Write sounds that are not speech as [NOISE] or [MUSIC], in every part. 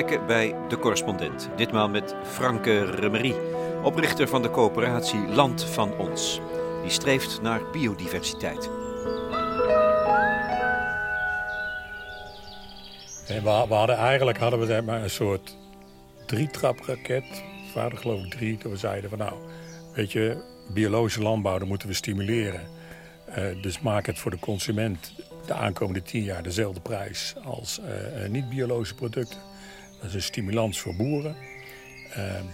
Bij de correspondent. Ditmaal met Franke Remery, oprichter van de coöperatie Land van Ons. Die streeft naar biodiversiteit. En we, hadden eigenlijk hadden we maar een soort drietrapraket. We geloof ik drie. Toen we zeiden van nou, weet je, biologische landbouw, moeten we stimuleren. Eh, dus maak het voor de consument de aankomende tien jaar dezelfde prijs als eh, eh, niet-biologische producten. Dat is een stimulans voor boeren. Ehm,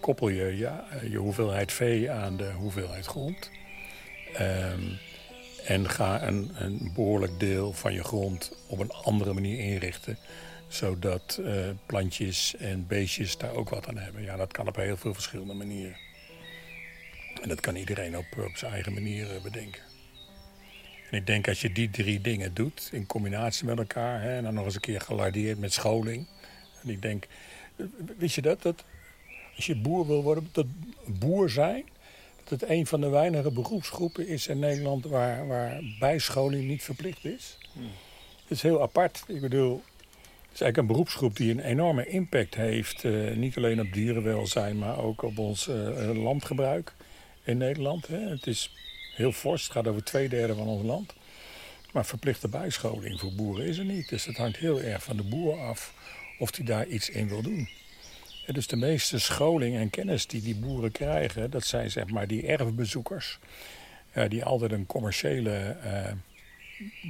koppel je ja, je hoeveelheid vee aan de hoeveelheid grond. Ehm, en ga een, een, behoorlijk deel van je grond op een andere manier inrichten. Zodat plantjes en beestjes daar ook wat aan hebben. Ja, dat kan op heel veel verschillende manieren. En dat kan iedereen op, op zijn eigen manier bedenken. En ik denk als je die drie dingen doet in combinatie met elkaar... Hè, en dan nog eens een keer gelardeerd met scholing... en ik denk, wist je dat, dat als je boer wil worden, dat boer zijn... dat het een van de weinige beroepsgroepen is in Nederland... waar, waar bijscholing niet verplicht is. Het is heel apart. Ik bedoel, het is eigenlijk een beroepsgroep die een enorme impact heeft. Uh, niet alleen op dierenwelzijn, maar ook op ons uh, landgebruik in Nederland. Hè. Het is heel fors. Het gaat over twee derde van ons land. Maar verplichte bijscholing voor boeren is er niet. Dus het hangt heel erg van de boer af of hij daar iets in wil doen. En dus de meeste scholing en kennis die die boeren krijgen... dat zijn zeg maar die erfbezoekers... Uh, die altijd een commerciële uh,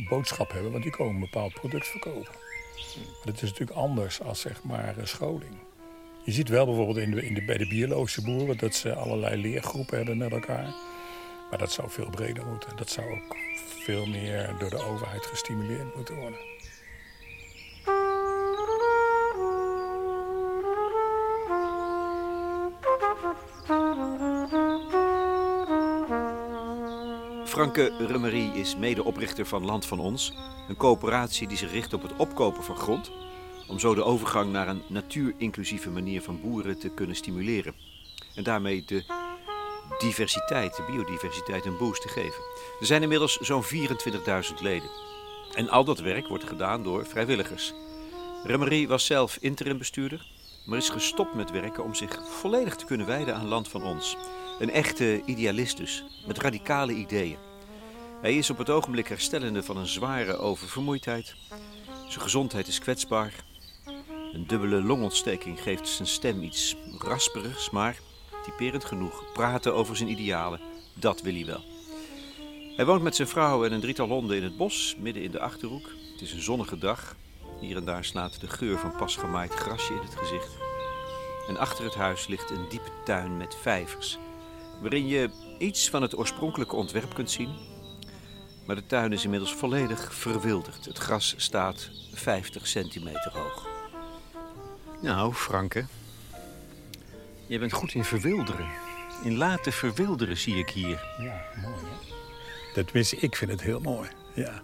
boodschap hebben... want die komen een bepaald product verkopen. Dat is natuurlijk anders als zeg maar scholing. Je ziet wel bijvoorbeeld in de, in de, bij de biologische boeren... dat ze allerlei leergroepen hebben met elkaar... Maar dat zou veel breder moeten. Dat zou ook veel meer door de overheid gestimuleerd moeten worden. Franke Rummerie is medeoprichter van Land van Ons. Een coöperatie die zich richt op het opkopen van grond. Om zo de overgang naar een natuurinclusieve manier van boeren te kunnen stimuleren. En daarmee de diversiteit, de biodiversiteit, een boost te geven. Er zijn inmiddels zo'n 24.000 leden. En al dat werk wordt gedaan door vrijwilligers. Remery was zelf interimbestuurder, maar is gestopt met werken om zich volledig te kunnen wijden aan land van ons. Een echte idealist dus, met radicale ideeën. Hij is op het ogenblik herstellende van een zware oververmoeidheid. Zijn gezondheid is kwetsbaar. Een dubbele longontsteking geeft zijn stem iets rasperigs, maar typerend genoeg. Praten over zijn idealen, dat wil hij wel. Hij woont met zijn vrouw en een drietal honden in het bos, midden in de Achterhoek. Het is een zonnige dag. Hier en daar slaat de geur van pas gemaaid grasje in het gezicht. En achter het huis ligt een diepe tuin met vijvers, waarin je iets van het oorspronkelijke ontwerp kunt zien. Maar de tuin is inmiddels volledig verwilderd. Het gras staat 50 centimeter hoog. Nou, Franke, je bent goed in verwilderen. In laten verwilderen zie ik hier. Ja, mooi hè? Dat, tenminste, ik vind het heel mooi. Ja.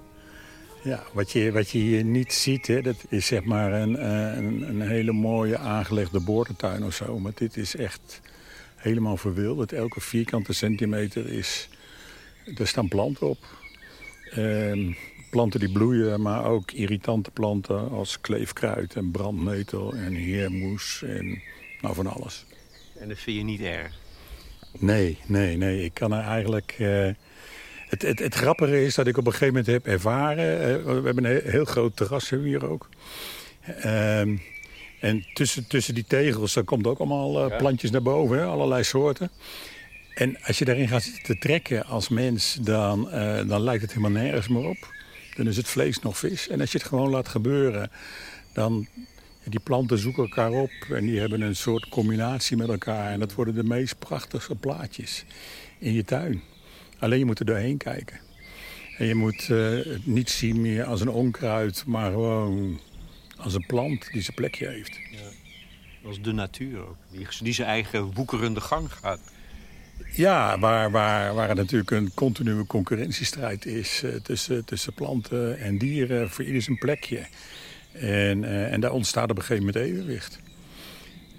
Ja, wat je, wat je hier niet ziet, hè, dat is zeg maar een, eh, een, een hele mooie aangelegde boordentuin of zo. Maar dit is echt helemaal verwilderd. Elke vierkante centimeter is... Er staan planten op. Ehm, planten die bloeien, maar ook irritante planten als kleefkruid en brandnetel en heermoes en nou van alles. En dat vind je niet erg? Nee, nee, nee. Ik kan er eigenlijk... Uh, het, het, het, grappige is dat ik op een gegeven moment heb ervaren... Uh, we hebben een heel, groot terras hier ook. Uh, en tussen, tussen die tegels, daar komt ook allemaal uh, plantjes naar boven. Hè, allerlei soorten. En als je daarin gaat zitten trekken als mens... Dan, dan lijkt het helemaal nergens meer op. Dan is het vlees nog vis. En als je het gewoon laat gebeuren... dan die planten zoeken elkaar op en die hebben een soort combinatie met elkaar. En dat worden de meest prachtigste plaatjes in je tuin. Alleen je moet er doorheen kijken. En je moet het niet zien meer als een onkruid, maar gewoon als een plant die zijn plekje heeft. Ja. Als de natuur ook, die, die zijn eigen woekerende gang gaat. Ja, waar, waar, waar het natuurlijk een continue concurrentiestrijd is uh, tussen, tussen planten en dieren voor ieder zijn plekje. En, uh, en daar ontstaat op een gegeven moment evenwicht.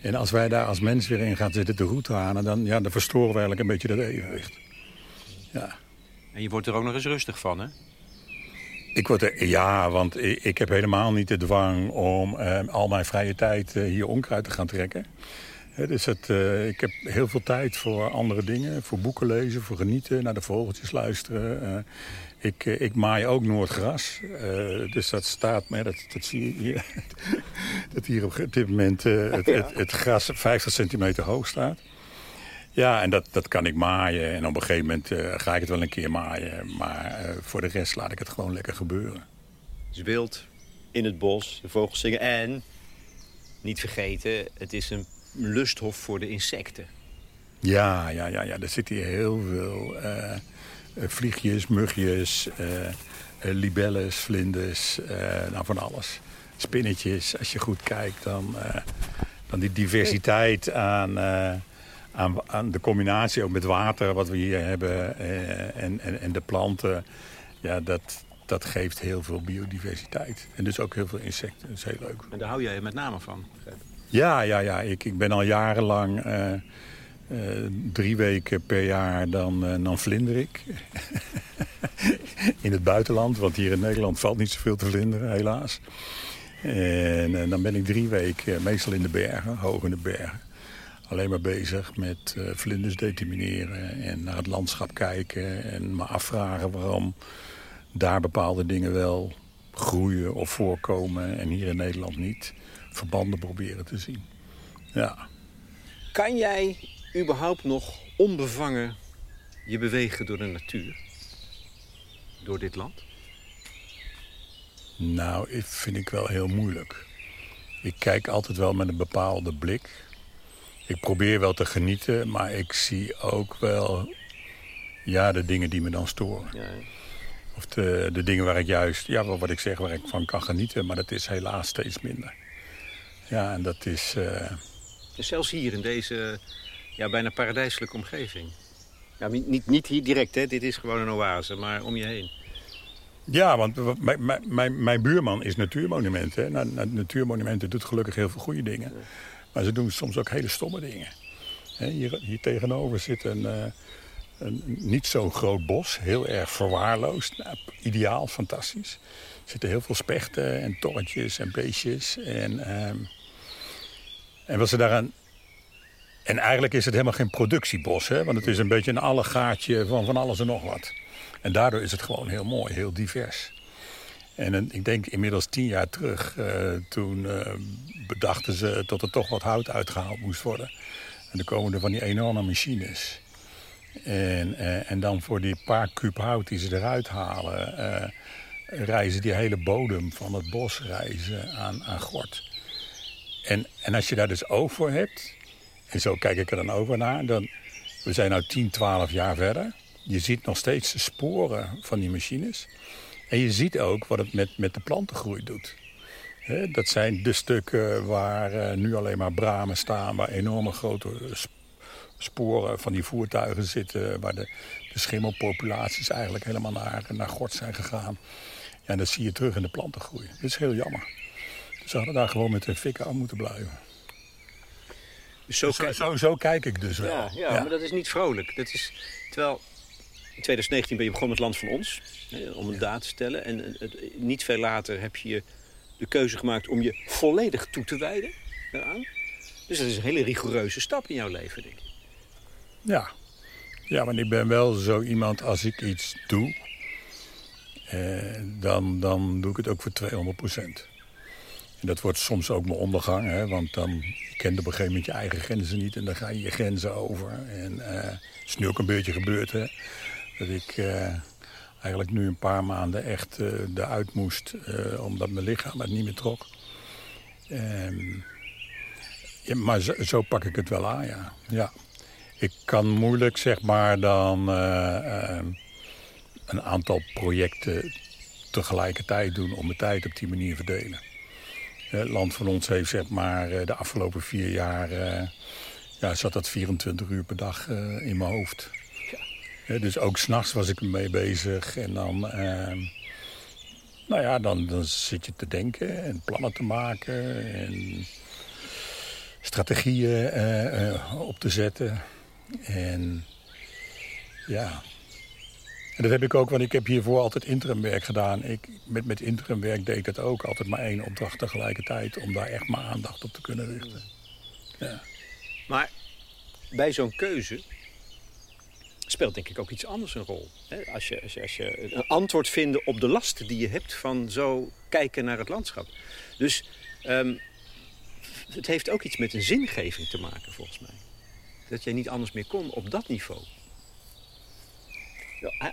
En als wij daar als mens weer in gaan zitten te halen... dan, ja, dan verstoren we eigenlijk een beetje dat evenwicht. Ja. En je wordt er ook nog eens rustig van, hè? Ik word er, ja, want ik, ik, heb helemaal niet de dwang om uh, al mijn vrije tijd hier onkruid te gaan trekken. Dus het, uh, ik heb heel veel tijd voor andere dingen. Voor boeken lezen, voor genieten, naar de vogeltjes luisteren. ik, ik maai ook Noordgras. dus dat staat, maar dat, dat zie je hier. [LAUGHS] dat hier op dit moment het, het, het, gras 50 centimeter hoog staat. Ja, en dat, dat kan ik maaien. En op een gegeven moment uh, ga ik het wel een keer maaien. Maar uh, voor de rest laat ik het gewoon lekker gebeuren. Het is wild, in het bos, de vogels zingen. En, niet vergeten, het is een lusthof voor de insecten. Ja, ja, ja, ja. er zitten hier heel veel uh, vliegjes, mugjes, libelles, vlinders, nou van alles. Spinnetjes, als je goed kijkt, dan, dan die diversiteit aan aan, aan, de combinatie ook met water wat we hier hebben eh, en, en, en, de planten. Ja, dat, dat geeft heel veel biodiversiteit. En dus ook heel veel insecten. Dat is heel leuk. En daar hou jij met name van? Ja, ja, ja. Ik, ik ben al jarenlang... Uh, uh, drie weken per jaar dan, uh, dan vlinder ik. [LAUGHS] in het buitenland, want hier in Nederland valt niet zoveel te vlinderen, helaas. En dan ben ik drie weken meestal in de bergen, hoog in de bergen alleen maar bezig met vlinders determineren en naar het landschap kijken en me afvragen waarom daar bepaalde dingen wel groeien of voorkomen en hier in Nederland niet. Verbanden proberen te zien. Ja. Kan jij überhaupt nog onbevangen je bewegen door de natuur? Door dit land? Nou, dat vind ik wel heel moeilijk. Ik kijk altijd wel met een bepaalde blik ik probeer wel te genieten, maar ik zie ook wel ja, de dingen die me dan storen. Ja, Of de, de dingen waar ik juist, ja, wat ik zeg, waar ik van kan genieten. Maar dat is helaas steeds minder. Ja, en dat is... Uh... zelfs hier in deze ja, bijna paradijselijke omgeving. Ja, niet, niet hier direct, hè. dit is gewoon een oase, maar om je heen. Ja, want mijn, mijn, mijn buurman is natuurmonument. Hè. Nou, natuurmonumenten doet gelukkig heel veel goede dingen. Maar ze doen soms ook hele stomme dingen. Hier, hier tegenover zit een, eh, een niet zo'n groot bos, heel erg verwaarloosd. Nou, ideaal, fantastisch. Er zitten heel veel spechten en torretjes en beestjes. En, ehm, en wat ze daaraan... En eigenlijk is het helemaal geen productiebos, hè? want het is een beetje een allegaatje van van alles en nog wat. En daardoor is het gewoon heel mooi, heel divers. En ik denk inmiddels tien jaar terug, uh, toen uh, bedachten ze dat er toch wat hout uitgehaald moest worden. En dan komen er van die enorme machines. En, uh, en dan voor die paar kuub hout die ze eruit halen, reizen die hele bodem van het bos reizen aan, aan gort. En, en als je daar dus oog voor hebt, en zo kijk ik er dan over naar, dan, we zijn nu 10, 12 jaar verder. Je ziet nog steeds de sporen van die machines. En je ziet ook wat het met, met de plantengroei doet. dat zijn de stukken waar uh, nu alleen maar bramen staan... waar enorme grote sporen van die voertuigen zitten... waar de, de schimmelpopulaties eigenlijk helemaal naar, naar gort zijn gegaan. Ja, en dat zie je terug in de plantengroei. Dat is heel jammer. Ze hadden daar gewoon met de fik aan moeten blijven. Zo, zo, zo, zo, kijk ik dus wel. Ja, ja, ja, maar dat is niet vrolijk. Dat is, terwijl in 2019 ben je begonnen met Land van Ons, om een daad te stellen. En niet veel later heb je de keuze gemaakt om je volledig toe te wijden daaraan. Dus dat is een hele rigoureuze stap in jouw leven, denk ik. Ja, ja want ik ben wel zo iemand als ik iets doe... Eh, dan, dan doe ik het ook voor 200 procent. En dat wordt soms ook mijn ondergang, hè, want dan je kent op een gegeven moment je eigen grenzen niet... en dan ga je je grenzen over. En het is nu ook een beetje gebeurd, hè dat ik uh, eigenlijk nu een paar maanden echt uh, eruit moest, omdat mijn lichaam het niet meer trok. Ja, maar zo, zo, pak ik het wel aan, ja. ja. Ik kan moeilijk, zeg maar, dan ehm, een aantal projecten tegelijkertijd doen om mijn tijd op die manier verdelen. Het land van ons heeft, zeg maar, de afgelopen vier jaar... ja, zat dat 24 uur per dag in mijn hoofd dus ook s'nachts was ik ermee bezig. En dan, ehm, nou ja, dan, dan zit je te denken en plannen te maken. En strategieën eh, eh, op te zetten. En ja, En dat heb ik ook, want ik heb hiervoor altijd interimwerk gedaan. Ik, met, met interimwerk deed ik dat ook. Altijd maar één opdracht tegelijkertijd. Om daar echt mijn aandacht op te kunnen richten. Ja. Maar bij zo'n keuze speelt denk ik ook iets anders een rol. Als je, als je, als je een antwoord vinden op de lasten die je hebt van zo kijken naar het landschap. Dus um, het heeft ook iets met een zingeving te maken volgens mij. Dat jij niet anders meer kon op dat niveau.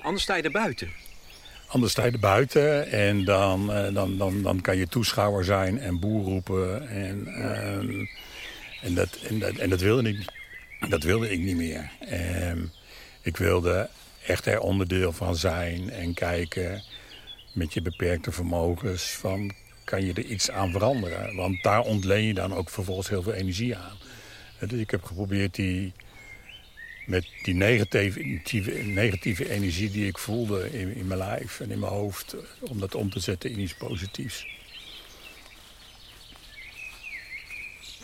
Anders sta je er buiten. Anders sta je er buiten en dan, eh, dan, dan, dan kan je toeschouwer zijn en boer roepen. En, ehm, en, dat, en, dat, en dat, wilde ik, dat wilde ik niet meer. Um, ik wilde echt er onderdeel van zijn en kijken met je beperkte vermogens van kan je er iets aan veranderen. Want daar ontleen je dan ook vervolgens heel veel energie aan. Dus ik heb geprobeerd die, met die negatieve, negatieve energie die ik voelde in, in mijn lijf en in mijn hoofd... om dat om te zetten in iets positiefs.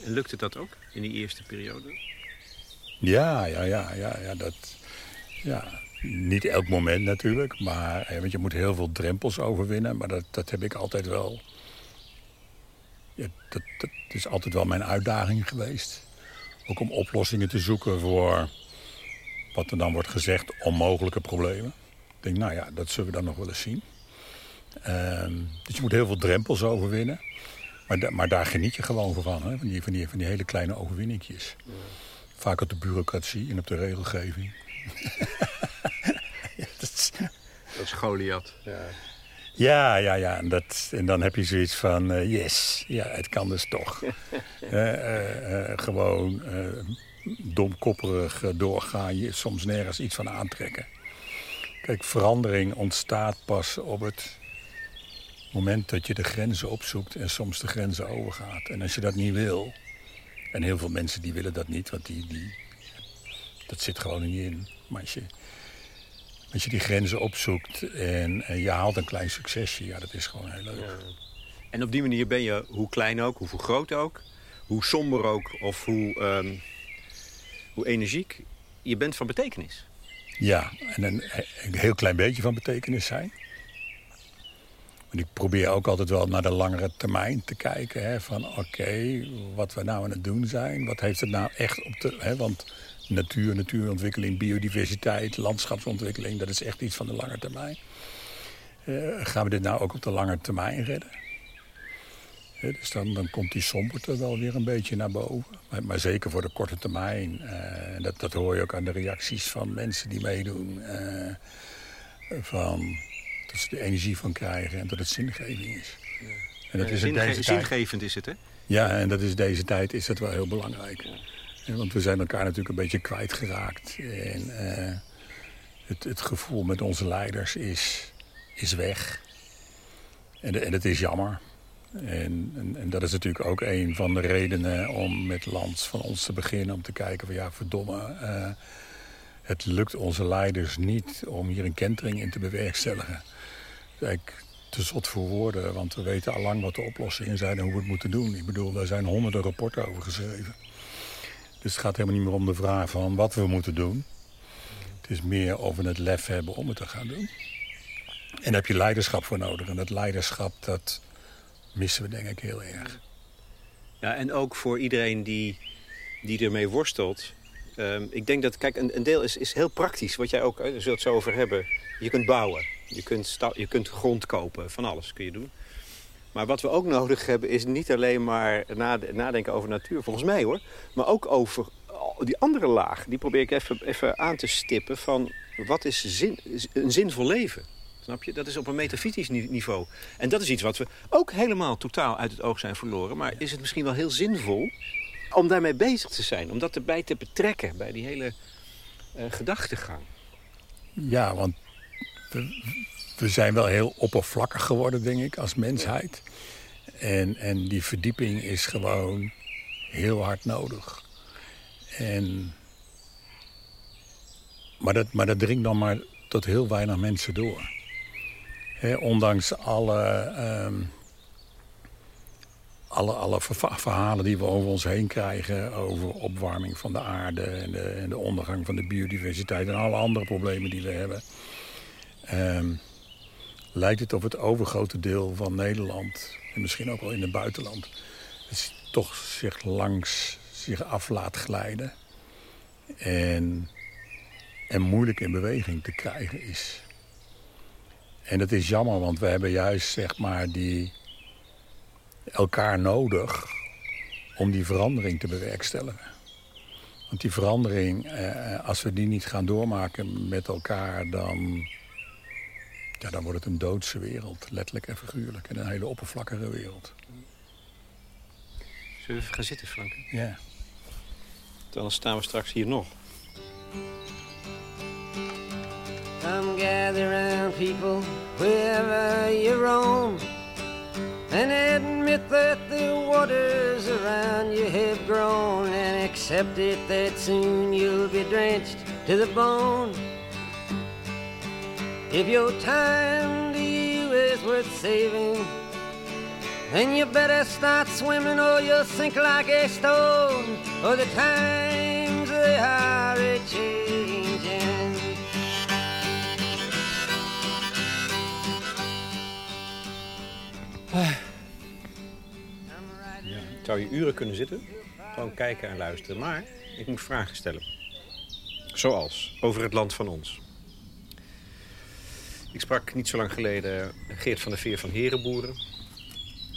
En lukte dat ook in die eerste periode? Ja, ja, ja, ja, ja dat, ja, niet elk moment natuurlijk, maar want je moet heel veel drempels overwinnen. Maar dat, dat heb ik altijd wel. Ja, dat, dat is altijd wel mijn uitdaging geweest. Ook om oplossingen te zoeken voor wat er dan wordt gezegd onmogelijke problemen. Ik denk, nou ja, dat zullen we dan nog wel eens zien. Ehm, dus je moet heel veel drempels overwinnen. Maar, maar daar geniet je gewoon van, hè? Van, die, van, die, van die hele kleine overwinningjes. Vaak op de bureaucratie en op de regelgeving. [LAUGHS] ja, dat is, dat Goliath. Ja. Ja, ja, ja. En, dat, en dan heb je zoiets van, uh, yes, ja, het kan dus toch. uh, [LAUGHS] uh, gewoon domkopperig doorgaan, je soms nergens iets van aantrekken. Kijk, verandering ontstaat pas op het moment dat je de grenzen opzoekt en soms de grenzen overgaat. En als je dat niet wil, en heel veel mensen die willen dat niet, want die, die, dat zit gewoon niet in. Maar als je, als je die grenzen opzoekt en, je haalt een klein succesje, ja, dat is gewoon heel leuk. En op die manier ben je, hoe klein ook, hoe groot ook, hoe somber ook of hoe, um, hoe energiek, je bent van betekenis. Ja, en een, heel klein beetje van betekenis zijn. Want ik probeer ook altijd wel naar de langere termijn te kijken. Hè, van oké, wat we nou aan het doen zijn. Wat heeft het nou echt op de... Hè, want natuur, natuurontwikkeling, biodiversiteit, landschapsontwikkeling... dat is echt iets van de lange termijn. Uh, gaan we dit nou ook op de lange termijn redden? Dus dan, dan komt die somberte wel weer een beetje naar boven. Maar, maar zeker voor de korte termijn. Uh, dat, dat hoor je ook aan de reacties van mensen die meedoen. Uh, van dat ze er energie van krijgen en dat het zingeving is. Ja. En dat is Zinge deze zingevend is het, hè? Ja, en dat is deze tijd is dat wel heel belangrijk. Ja. Want we zijn elkaar natuurlijk een beetje kwijtgeraakt. En uh, het, het gevoel met onze leiders is, is weg. En, en dat is jammer. En, en, en, dat is natuurlijk ook een van de redenen om met Lands van ons te beginnen. Om te kijken van ja, verdomme. Uh, het lukt onze leiders niet om hier een kentering in te bewerkstelligen eigenlijk te zot voor woorden, want we weten al lang wat de oplossingen zijn en hoe we het moeten doen. Ik bedoel, daar zijn honderden rapporten over geschreven. Dus het gaat helemaal niet meer om de vraag van wat we moeten doen. Het is meer of we het lef hebben om het te gaan doen. En daar heb je leiderschap voor nodig. En dat leiderschap, dat missen we denk ik heel erg. Ja, en ook voor iedereen die, die ermee worstelt. Um, ik denk dat, kijk, een, een, deel is, is heel praktisch. Wat jij ook, daar zult zo over hebben. Je kunt bouwen. Je kunt, je kunt grond kopen, van alles kun je doen. Maar wat we ook nodig hebben is niet alleen maar nadenken over natuur, volgens mij hoor. Maar ook over die andere laag. Die probeer ik even, even aan te stippen van wat is zin, een zinvol leven? Snap je? Dat is op een metafysisch niveau. En dat is iets wat we ook helemaal totaal uit het oog zijn verloren. Maar is het misschien wel heel zinvol om daarmee bezig te zijn? Om dat erbij te betrekken bij die hele uh, gedachtegang? Ja, want we, zijn wel heel oppervlakkig geworden, denk ik, als mensheid. En, en die verdieping is gewoon heel hard nodig. En, maar, dat, maar dat dringt dan maar tot heel weinig mensen door. Ondanks alle, um, alle, alle verhalen die we over ons heen krijgen... over opwarming van de aarde en de, en de ondergang van de biodiversiteit... en alle andere problemen die we hebben ehm, lijkt het op het overgrote deel van Nederland... en misschien ook wel in het buitenland... Het toch zich langs zich af laat glijden. En, en moeilijk in beweging te krijgen is. En dat is jammer, want we hebben juist zeg maar die elkaar nodig om die verandering te bewerkstelligen. Want die verandering, eh, als we die niet gaan doormaken met elkaar, dan, ja, dan wordt het een doodse wereld, letterlijk en figuurlijk. En een hele oppervlakkige wereld. Zullen we even gaan zitten, Frank? Ja. Dan staan we straks hier nog. Come gather round people wherever you roam And admit that the waters around you have grown And accept it that soon you'll be drenched to the bone. If your time to you is worth saving Then you better start swimming or you'll sink like a stone Or the times they are a-changing Zou je uren kunnen zitten, gewoon kijken en luisteren. Maar ik moet vragen stellen. Zoals, over het land van ons. Ik sprak niet zo lang geleden Geert van der Veer van Herenboeren.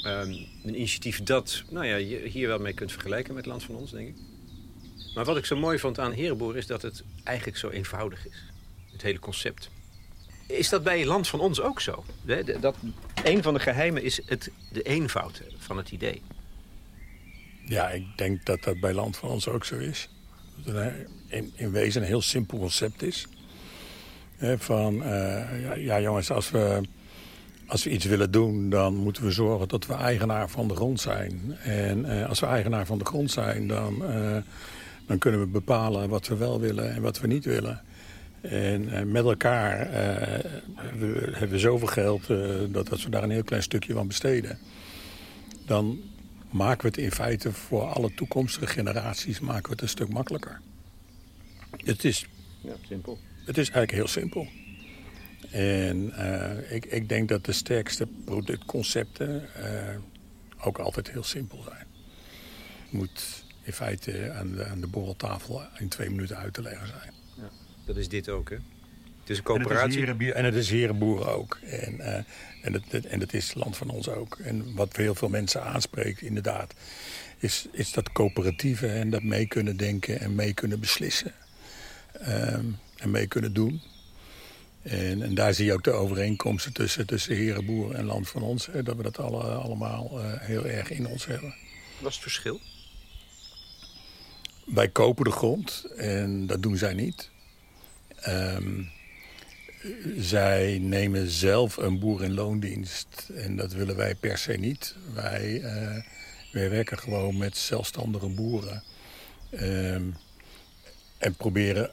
Ehm, een initiatief dat nou ja, je hier wel mee kunt vergelijken met het land van ons, denk ik. Maar wat ik zo mooi vond aan Herenboeren is dat het eigenlijk zo eenvoudig is. Het hele concept. Is dat bij land van ons ook zo? Dat, een van de geheimen is het, de eenvoud van het idee. Ja, ik denk dat dat bij land van ons ook zo is. Dat het een- in, wezen een heel simpel concept is. Van, eh, ja, jongens, als we, als we iets willen doen... dan moeten we zorgen dat we eigenaar van de grond zijn. En eh, als we eigenaar van de grond zijn... Dan, eh, dan kunnen we bepalen wat we wel willen en wat we niet willen. En eh, met elkaar eh, hebben, we, hebben we zoveel geld... eh, dat als we daar een heel klein stukje van besteden... dan maken we het in feite voor alle toekomstige generaties maken we het een stuk makkelijker. Het is, Ja, simpel. het is eigenlijk heel simpel. En eh, ik, ik denk dat de sterkste productconcepten eh, ook altijd heel simpel zijn. Het moet in feite aan de, aan de borreltafel in twee minuten uit te leggen zijn. Dat is dit ook, hè? Het is een En het is coöperatie. En het is herenboeren ook. En, eh, en, het, het- en het is het land van ons ook. En wat heel veel mensen aanspreekt, inderdaad, is, is dat coöperatieve en dat mee kunnen denken en mee kunnen beslissen. Ehm, en mee kunnen doen. En, en daar zie je ook de overeenkomsten tussen, tussen herenboeren en land van ons. Hè, dat we dat alle, allemaal eh, heel erg in ons hebben. Wat is het verschil? Wij kopen de grond en dat doen zij niet. Ehm, zij nemen zelf een boer in loondienst en dat willen wij per se niet. Wij, eh, wij werken gewoon met zelfstandige boeren. Ehm, en proberen,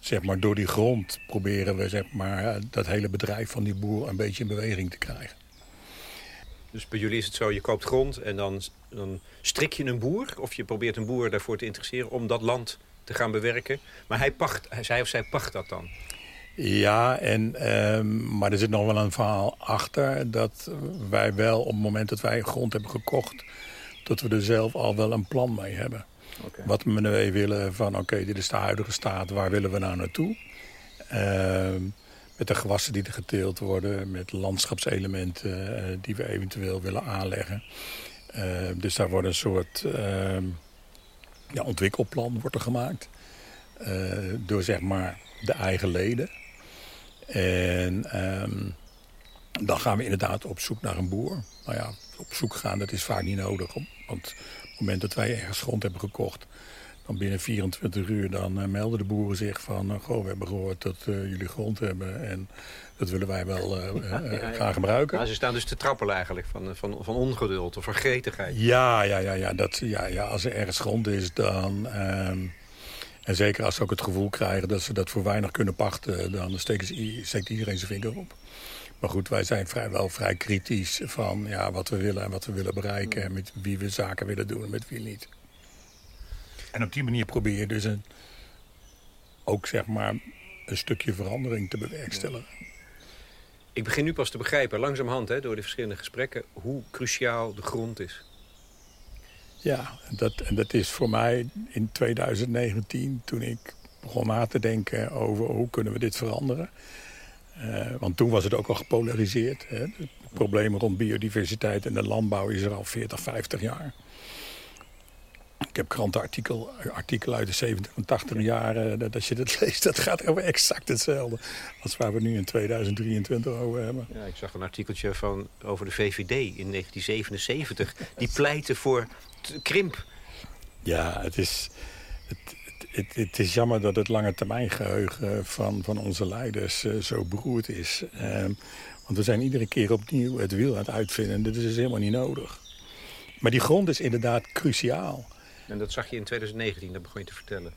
zeg maar, door die grond proberen we zeg maar, dat hele bedrijf van die boer een beetje in beweging te krijgen. Dus bij jullie is het zo, je koopt grond en dan, dan strik je een boer... of je probeert een boer daarvoor te interesseren om dat land te gaan bewerken. Maar hij pacht, zij of zij pacht dat dan. Ja, en, ehm, maar er zit nog wel een verhaal achter. Dat wij wel op het moment dat wij grond hebben gekocht... dat we er zelf al wel een plan mee hebben. Wat we mee willen van, oké, dit is de huidige staat. Waar willen we nou naartoe? Ehm, met de gewassen die er geteeld worden. Met landschapselementen eh, die we eventueel willen aanleggen. Ehm, dus daar wordt een soort ja, ontwikkelplan wordt er gemaakt. Eh, door zeg maar de eigen leden. En ehm, dan gaan we inderdaad op zoek naar een boer. Nou ja, op zoek gaan, dat is vaak niet nodig. Want op het moment dat wij ergens grond hebben gekocht... dan binnen 24 uur dan eh, melden de boeren zich van... eh, goh, we hebben gehoord dat eh, jullie grond hebben... en dat willen wij wel [LAUGHS] ja, ja. gaan gebruiken. Maar ze staan dus te trappelen eigenlijk van, van, van ongeduld of van gretigheid. Ja, ja, ja, ja, dat, ja, ja, als er ergens grond is, dan... ehm, en zeker als ze ook het gevoel krijgen dat ze dat voor weinig kunnen pachten... dan steekt iedereen zijn vinger op. Maar goed, wij zijn vrijwel vrij kritisch van ja, wat we willen en wat we willen bereiken... en met wie we zaken willen doen en met wie niet. En op die manier probeer je dus een, ook zeg maar een stukje verandering te bewerkstelligen. Ik begin nu pas te begrijpen, langzamerhand, hè, door de verschillende gesprekken, hoe cruciaal de grond is. Ja, dat, en dat is voor mij in 2019, toen ik begon na te denken over hoe kunnen we dit veranderen. Uh, want toen was het ook al gepolariseerd. Hè. Het probleem rond biodiversiteit en de landbouw is er al 40, 50 jaar. Ik heb krantenartikelen artikel uit de 70 en 80 jaren. Dat als je dat [LAUGHS] leest, dat gaat over exact hetzelfde. Als waar we nu in 2023 over hebben. Ja, ik zag een artikeltje van, over de VVD in 1977. Die pleitte voor krimp. Ja, het is, het, het, het, is jammer dat het lange termijn geheugen van, van onze leiders uh, zo beroerd is. Uh, want we zijn iedere keer opnieuw het wiel aan het uitvinden. Dit is helemaal niet nodig. Maar die grond is inderdaad cruciaal. En dat zag je in 2019, dat begon je te vertellen.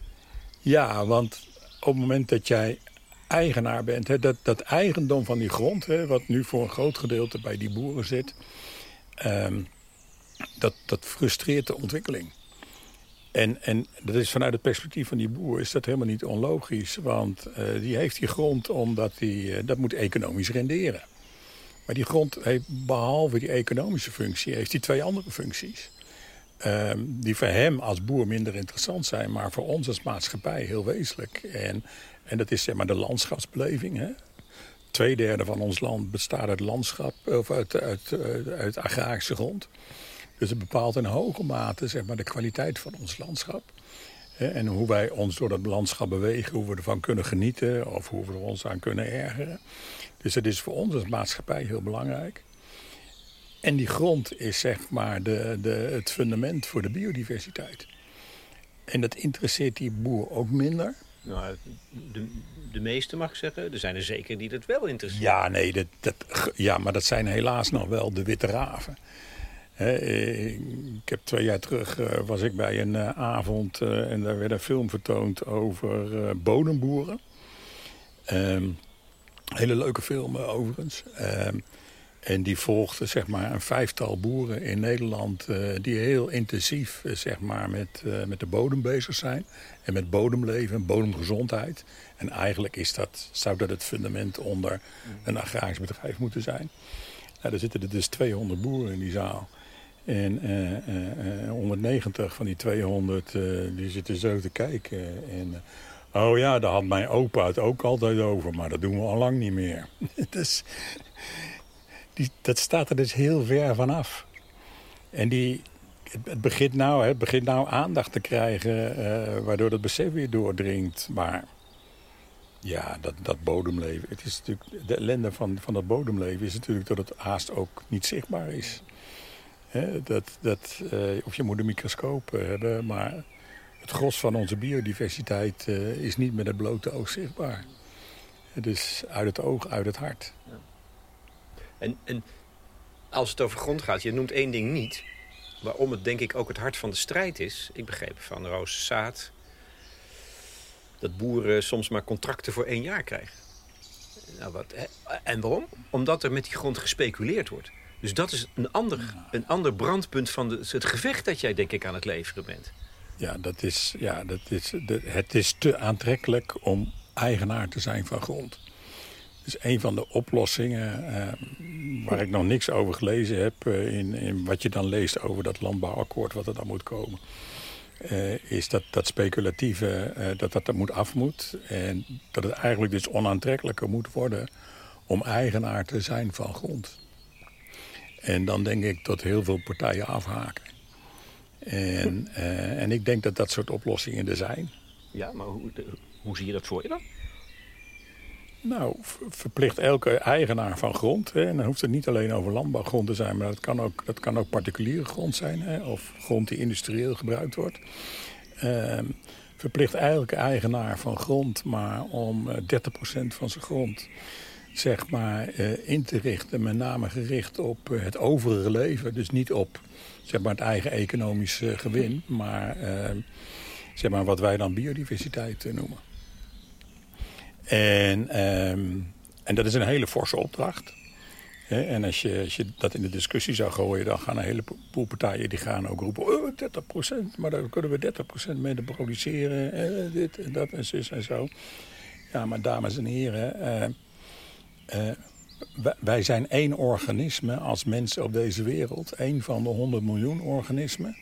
Ja, want op het moment dat jij eigenaar bent... Hè, dat, dat eigendom van die grond, hè, wat nu voor een groot gedeelte bij die boeren zit... Um, dat, dat frustreert de ontwikkeling. En, en dat is vanuit het perspectief van die boer is dat helemaal niet onlogisch. Want uh, die heeft die grond omdat die, uh, dat moet economisch renderen. Maar die grond heeft behalve die economische functie, heeft die twee andere functies. Uh, die voor hem als boer minder interessant zijn, maar voor ons als maatschappij heel wezenlijk. En, en dat is zeg maar de landschapsbeleving. Hè? Tweederde van ons land bestaat uit landschap, of uit, uit, uit, uit agrarische grond. Dus het bepaalt in hoge mate zeg maar, de kwaliteit van ons landschap. En hoe wij ons door dat landschap bewegen, hoe we ervan kunnen genieten of hoe we er ons aan kunnen ergeren. Dus het is voor ons als maatschappij heel belangrijk. En die grond is zeg maar de, de, het fundament voor de biodiversiteit. En dat interesseert die boer ook minder. Nou, de, de meeste mag ik zeggen. Er zijn er zeker die dat wel interesseert. Ja, nee, dat, dat, ja, maar dat zijn helaas nog wel de witte raven. Ik heb twee jaar terug uh, was ik bij een uh, avond en daar werd een film vertoond over bodemboeren. Um, hele leuke film overigens. Um, en die volgde zeg maar, een vijftal boeren in Nederland... Die heel intensief zeg maar, met, met de bodem bezig zijn. En met bodemleven, bodemgezondheid. En eigenlijk is dat, zou dat het fundament onder een agrarisch bedrijf moeten zijn. Nou, er zitten er dus 200 boeren in die zaal. En 190 van die 200 die zitten zo te kijken. En, oh ja, daar had mijn opa het ook altijd over. Maar dat doen we al lang niet meer. [LAUGHS] dus die, dat staat er dus heel ver vanaf. En die, het, begint nou, het begint nou aandacht te krijgen, waardoor het besef weer doordringt. Maar ja, dat, dat bodemleven, het is natuurlijk, de ellende van, van dat bodemleven is natuurlijk dat het haast ook niet zichtbaar is. Dat, dat, uh, of je moet een microscoop hebben, maar het gros van onze biodiversiteit uh, is niet met het blote oog zichtbaar. Het is uit het oog, uit het hart. Ja. En, en als het over grond gaat, je noemt één ding niet... waarom het denk ik ook het hart van de strijd is. Ik begreep van Roos Zaad... dat boeren soms maar contracten voor één jaar krijgen. Nou, wat, en waarom? Omdat er met die grond gespeculeerd wordt. Dus dat is een ander, een ander brandpunt van het gevecht dat jij denk ik aan het leveren bent. Ja, dat is, ja dat is, het is te aantrekkelijk om eigenaar te zijn van grond is een van de oplossingen uh, waar ik nog niks over gelezen heb... Uh, in, in, wat je dan leest over dat landbouwakkoord, wat er dan moet komen... Uh, is dat dat speculatieve, dat dat er moet af moet. En dat het eigenlijk dus onaantrekkelijker moet worden om eigenaar te zijn van grond. En dan denk ik dat heel veel partijen afhaken. En, en ik denk dat dat soort oplossingen er zijn. Ja, maar hoe, hoe zie je dat voor je dan? Nou, verplicht elke eigenaar van grond. Hè, en dan hoeft het niet alleen over landbouwgrond te zijn... maar dat kan ook, dat kan ook particuliere grond zijn... Hè, of grond die industrieel gebruikt wordt. Uh, verplicht elke eigenaar van grond maar om 30% eh, van zijn grond zeg maar, uh, in te richten. Met name gericht op uh, het overige leven. Dus niet op zeg maar, het eigen economische gewin... maar ehm, zeg maar, wat wij dan biodiversiteit noemen. En, um, en dat is een hele forse opdracht. En als je, als je dat in de discussie zou gooien, dan gaan een heleboel partijen die gaan ook roepen... Oh, 30% maar dan kunnen we 30% mee produceren, dit en dat en zus en zo. Ja, maar dames en heren, uh, wij zijn één organisme als mensen op deze wereld. één van de 100 miljoen organismen.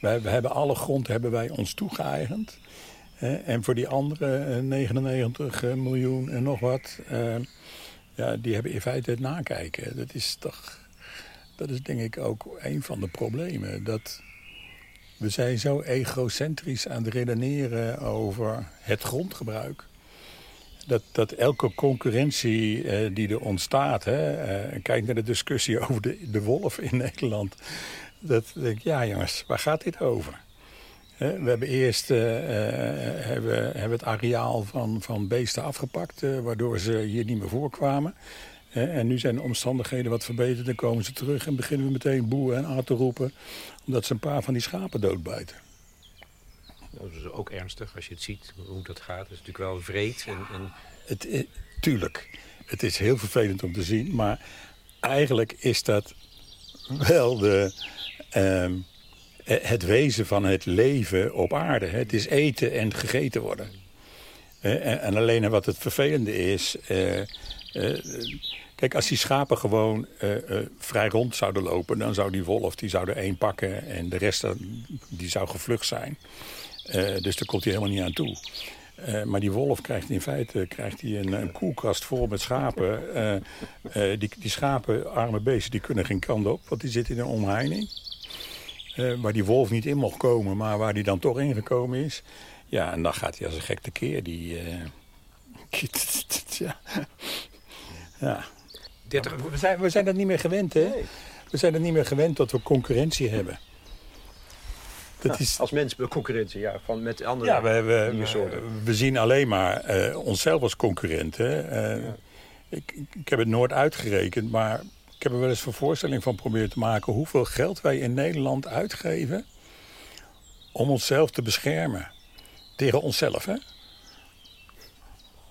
Wij, we hebben alle grond hebben wij ons toegeëigend. en voor die andere 99 miljoen en nog wat... ja, die hebben in feite het nakijken. Dat is toch... Dat is denk ik ook een van de problemen. Dat we zijn zo egocentrisch aan het redeneren over het grondgebruik. Dat, dat elke concurrentie eh, die er ontstaat... Hè, eh, kijk naar de discussie [LAUGHS] over de, de wolf in Nederland... dat denk ja jongens, waar gaat dit over? we hebben eerst uh, hebben, hebben het areaal van, van beesten afgepakt... waardoor ze hier niet meer voorkwamen. En nu zijn de omstandigheden wat verbeterd. Dan komen ze terug en beginnen we meteen boeren en aan te roepen. Omdat ze een paar van die schapen doodbijten. Dat is ook ernstig als je het ziet hoe dat gaat. Het is natuurlijk wel vreed. En, en... Het, eh, tuurlijk, het is heel vervelend om te zien. Maar eigenlijk is dat wel de, ehm, eh, het wezen van het leven op aarde. Het is eten en gegeten worden. En, en alleen wat het vervelende is... Uh, Kijk, als die schapen gewoon vrij rond zouden lopen... dan zou die wolf die zou er één pakken en de rest die zou gevlucht zijn. Uh, dus daar komt hij helemaal niet aan toe. maar die wolf krijgt in feite krijgt hij een, een koelkast vol met schapen. die, die schapen, arme beesten, die kunnen geen kant op, want die zitten in een omheining. waar die wolf niet in mocht komen, maar waar die dan toch ingekomen is. Ja, en dan gaat hij als een gek tekeer. Die, [LAUGHS] ja. ja. 30... We, zijn, we zijn dat niet meer gewend, hè? We zijn er niet meer gewend dat we concurrentie hebben. [LAUGHS] Dat is... Als mens concurrentie, ja, van met andere ja, we, we, we, zien alleen maar uh, onszelf als concurrenten. Uh, ja. ik, ik heb het nooit uitgerekend, maar ik heb er wel eens een voorstelling van proberen te maken... hoeveel geld wij in Nederland uitgeven om onszelf te beschermen. Tegen onszelf, hè?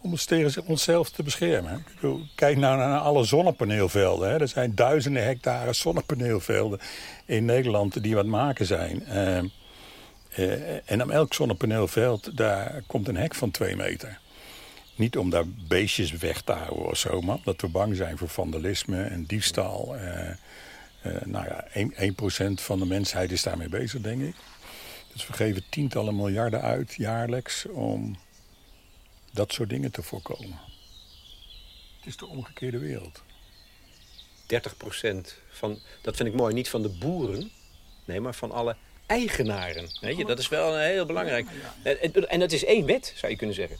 om ons tegen onszelf te beschermen. Kijk nou naar alle zonnepaneelvelden. Hè. Er zijn duizenden hectare zonnepaneelvelden in Nederland die wat maken zijn. Uh, en op elk zonnepaneelveld daar komt een hek van twee meter. Niet om daar beestjes weg te houden of zo, maar omdat we bang zijn voor vandalisme en diefstal. Uh, nou ja, 1%, 1% van de mensheid is daarmee bezig, denk ik. Dus we geven tientallen miljarden uit jaarlijks om dat soort dingen te voorkomen. Het is de omgekeerde wereld. 30% van, dat vind ik mooi, niet van de boeren, nee, maar van alle eigenaren. Weet je, dat is wel heel belangrijk. En dat is één wet, zou je kunnen zeggen.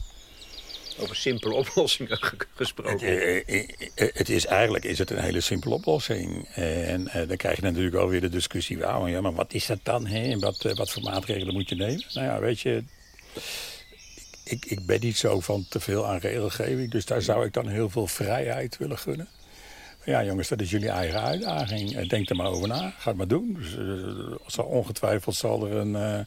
Over simpele [LAUGHS] oplossingen gesproken. Het, eh, eh, eh, het, is eigenlijk is het een hele simpele oplossing. En dan krijg je natuurlijk alweer de discussie... ja, maar wat is dat dan? Hè? Wat, wat voor maatregelen moet je nemen? Nou ja, weet je ik, ik ben niet zo van te veel aan regelgeving. Dus daar zou ik dan heel veel vrijheid willen gunnen. Ja, jongens, dat is jullie eigen uitdaging. Eh, denk er maar over na. Ga het maar doen. Dus, uh, ongetwijfeld zal er een, uh,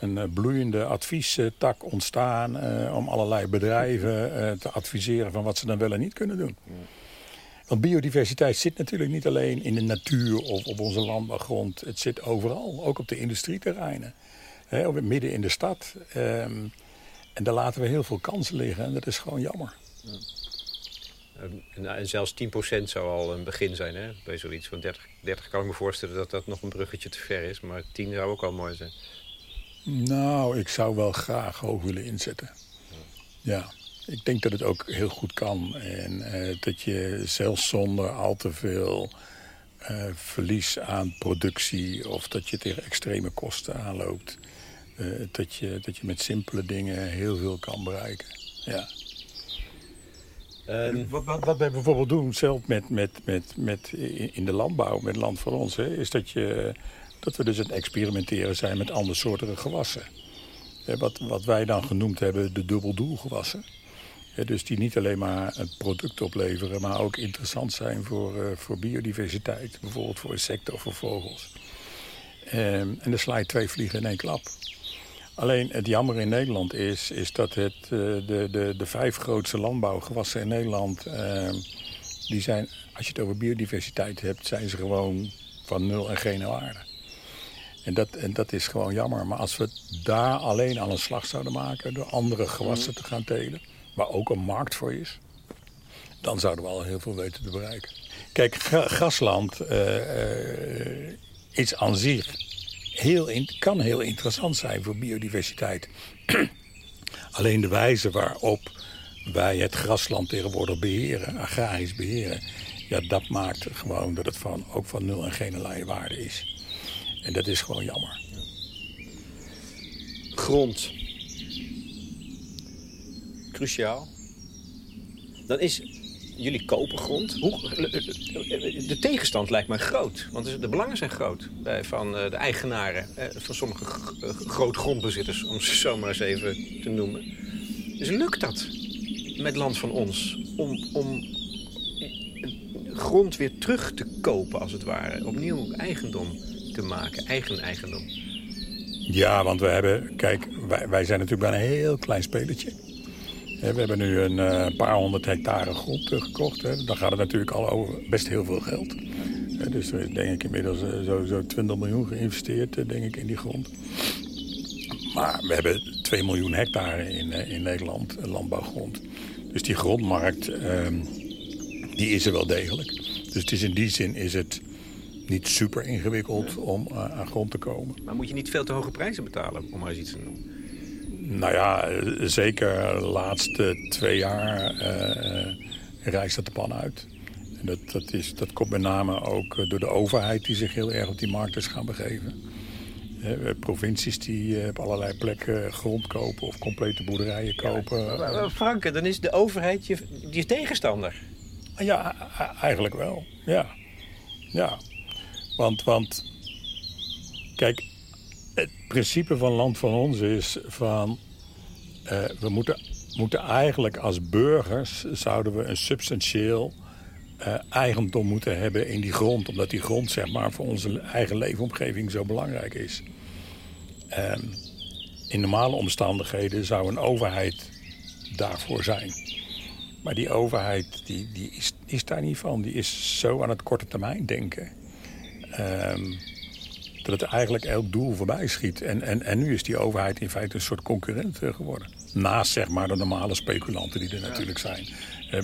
een bloeiende adviestak ontstaan... om allerlei bedrijven te adviseren van wat ze dan wel en niet kunnen doen. Want biodiversiteit zit natuurlijk niet alleen in de natuur of op onze landbouwgrond. Het zit overal, ook op de industrieterreinen. Midden in de stad. Ehm, en daar laten we heel veel kansen liggen en dat is gewoon jammer. Ja. En, en, zelfs 10% zou al een begin zijn hè? bij zoiets van 30, 30 kan ik me voorstellen dat dat nog een bruggetje te ver is. Maar 10 zou ook al mooi zijn. Nou, ik zou wel graag hoog willen inzetten. Ja, ik denk dat het ook heel goed kan. En eh, dat je zelfs zonder al te veel uh, verlies aan productie... of dat je tegen extreme kosten aanloopt... Eh, dat, je, dat je met simpele dingen heel veel kan bereiken. Ja. Wat, wat, wij bijvoorbeeld doen, zelf met, met, met, met in de landbouw, met Land voor Ons... Hè, is dat, je, dat we dus aan het experimenteren zijn met andersoortige gewassen. Wat, wat wij dan genoemd hebben de dubbeldoelgewassen. Dus die niet alleen maar een product opleveren, maar ook interessant zijn voor, uh, voor biodiversiteit. Bijvoorbeeld voor insecten of voor vogels. Um, en dan sla je twee vliegen in één klap. Alleen het jammer in Nederland is, is dat het, eh, de, de, de vijf grootste landbouwgewassen in Nederland... Uh, die zijn, als je het over biodiversiteit hebt, zijn ze gewoon van nul en geen waarde. En dat, en dat is gewoon jammer. Maar als we daar alleen aan een slag zouden maken... door andere gewassen te gaan telen... waar ook een markt voor is, dan zouden we al heel veel weten te bereiken. Kijk, grasland uh, is aan zich heel in, kan heel interessant zijn voor biodiversiteit. [CLEARS THROAT] Alleen de wijze waarop wij het grasland tegenwoordig beheren, agrarisch beheren, ja, dat maakt gewoon dat het van, ook van nul en geen waarde is. En dat is gewoon jammer. Grond. Cruciaal. Dan is jullie kopen grond. Hoe, de tegenstand lijkt mij groot. Want de belangen zijn groot van eh, de eigenaren. Eh, van sommige grote grondbezitters, om ze zo maar eens even te noemen. Dus lukt dat met land van ons om, om grond weer terug te kopen, als het ware? Opnieuw eigendom te maken, eigen eigendom. Ja, want we hebben, kijk, wij, wij zijn natuurlijk bij een heel klein spelertje. We hebben nu een uh, paar honderd hectare grond gekocht. Dan gaat het natuurlijk al over best heel veel geld. dus er is denk ik inmiddels uh, sowieso 20 miljoen geïnvesteerd denk ik, in die grond. Maar we hebben 2 miljoen hectare in, in Nederland landbouwgrond. Dus die grondmarkt ehm, die is er wel degelijk. Dus het is in die zin is het niet super ingewikkeld om aan grond te komen. Maar moet je niet veel te hoge prijzen betalen, om maar eens iets te noemen? Nou ja, zeker de laatste twee jaar uh, reist dat de pan uit. En dat, dat, is, dat komt met name ook door de overheid die zich heel erg op die markt is gaan begeven. Uh, provincies die op allerlei plekken grond kopen of complete boerderijen kopen. Ja, Franke, dan is de overheid je, die tegenstander. Ja, eigenlijk wel. Ja. ja. Want, want kijk, het principe van Land van Ons is van... Uh, we moeten, moeten eigenlijk als burgers... zouden we een substantieel uh, eigendom moeten hebben in die grond. Omdat die grond zeg maar, voor onze eigen leefomgeving zo belangrijk is. In normale omstandigheden zou een overheid daarvoor zijn. Maar die overheid die, die is, is daar niet van. Die is zo aan het korte termijn denken. Um, dat eigenlijk elk doel voorbij schiet. En, en, en nu is die overheid in feite een soort concurrent eh, geworden. Naast zeg maar de normale speculanten die er natuurlijk zijn.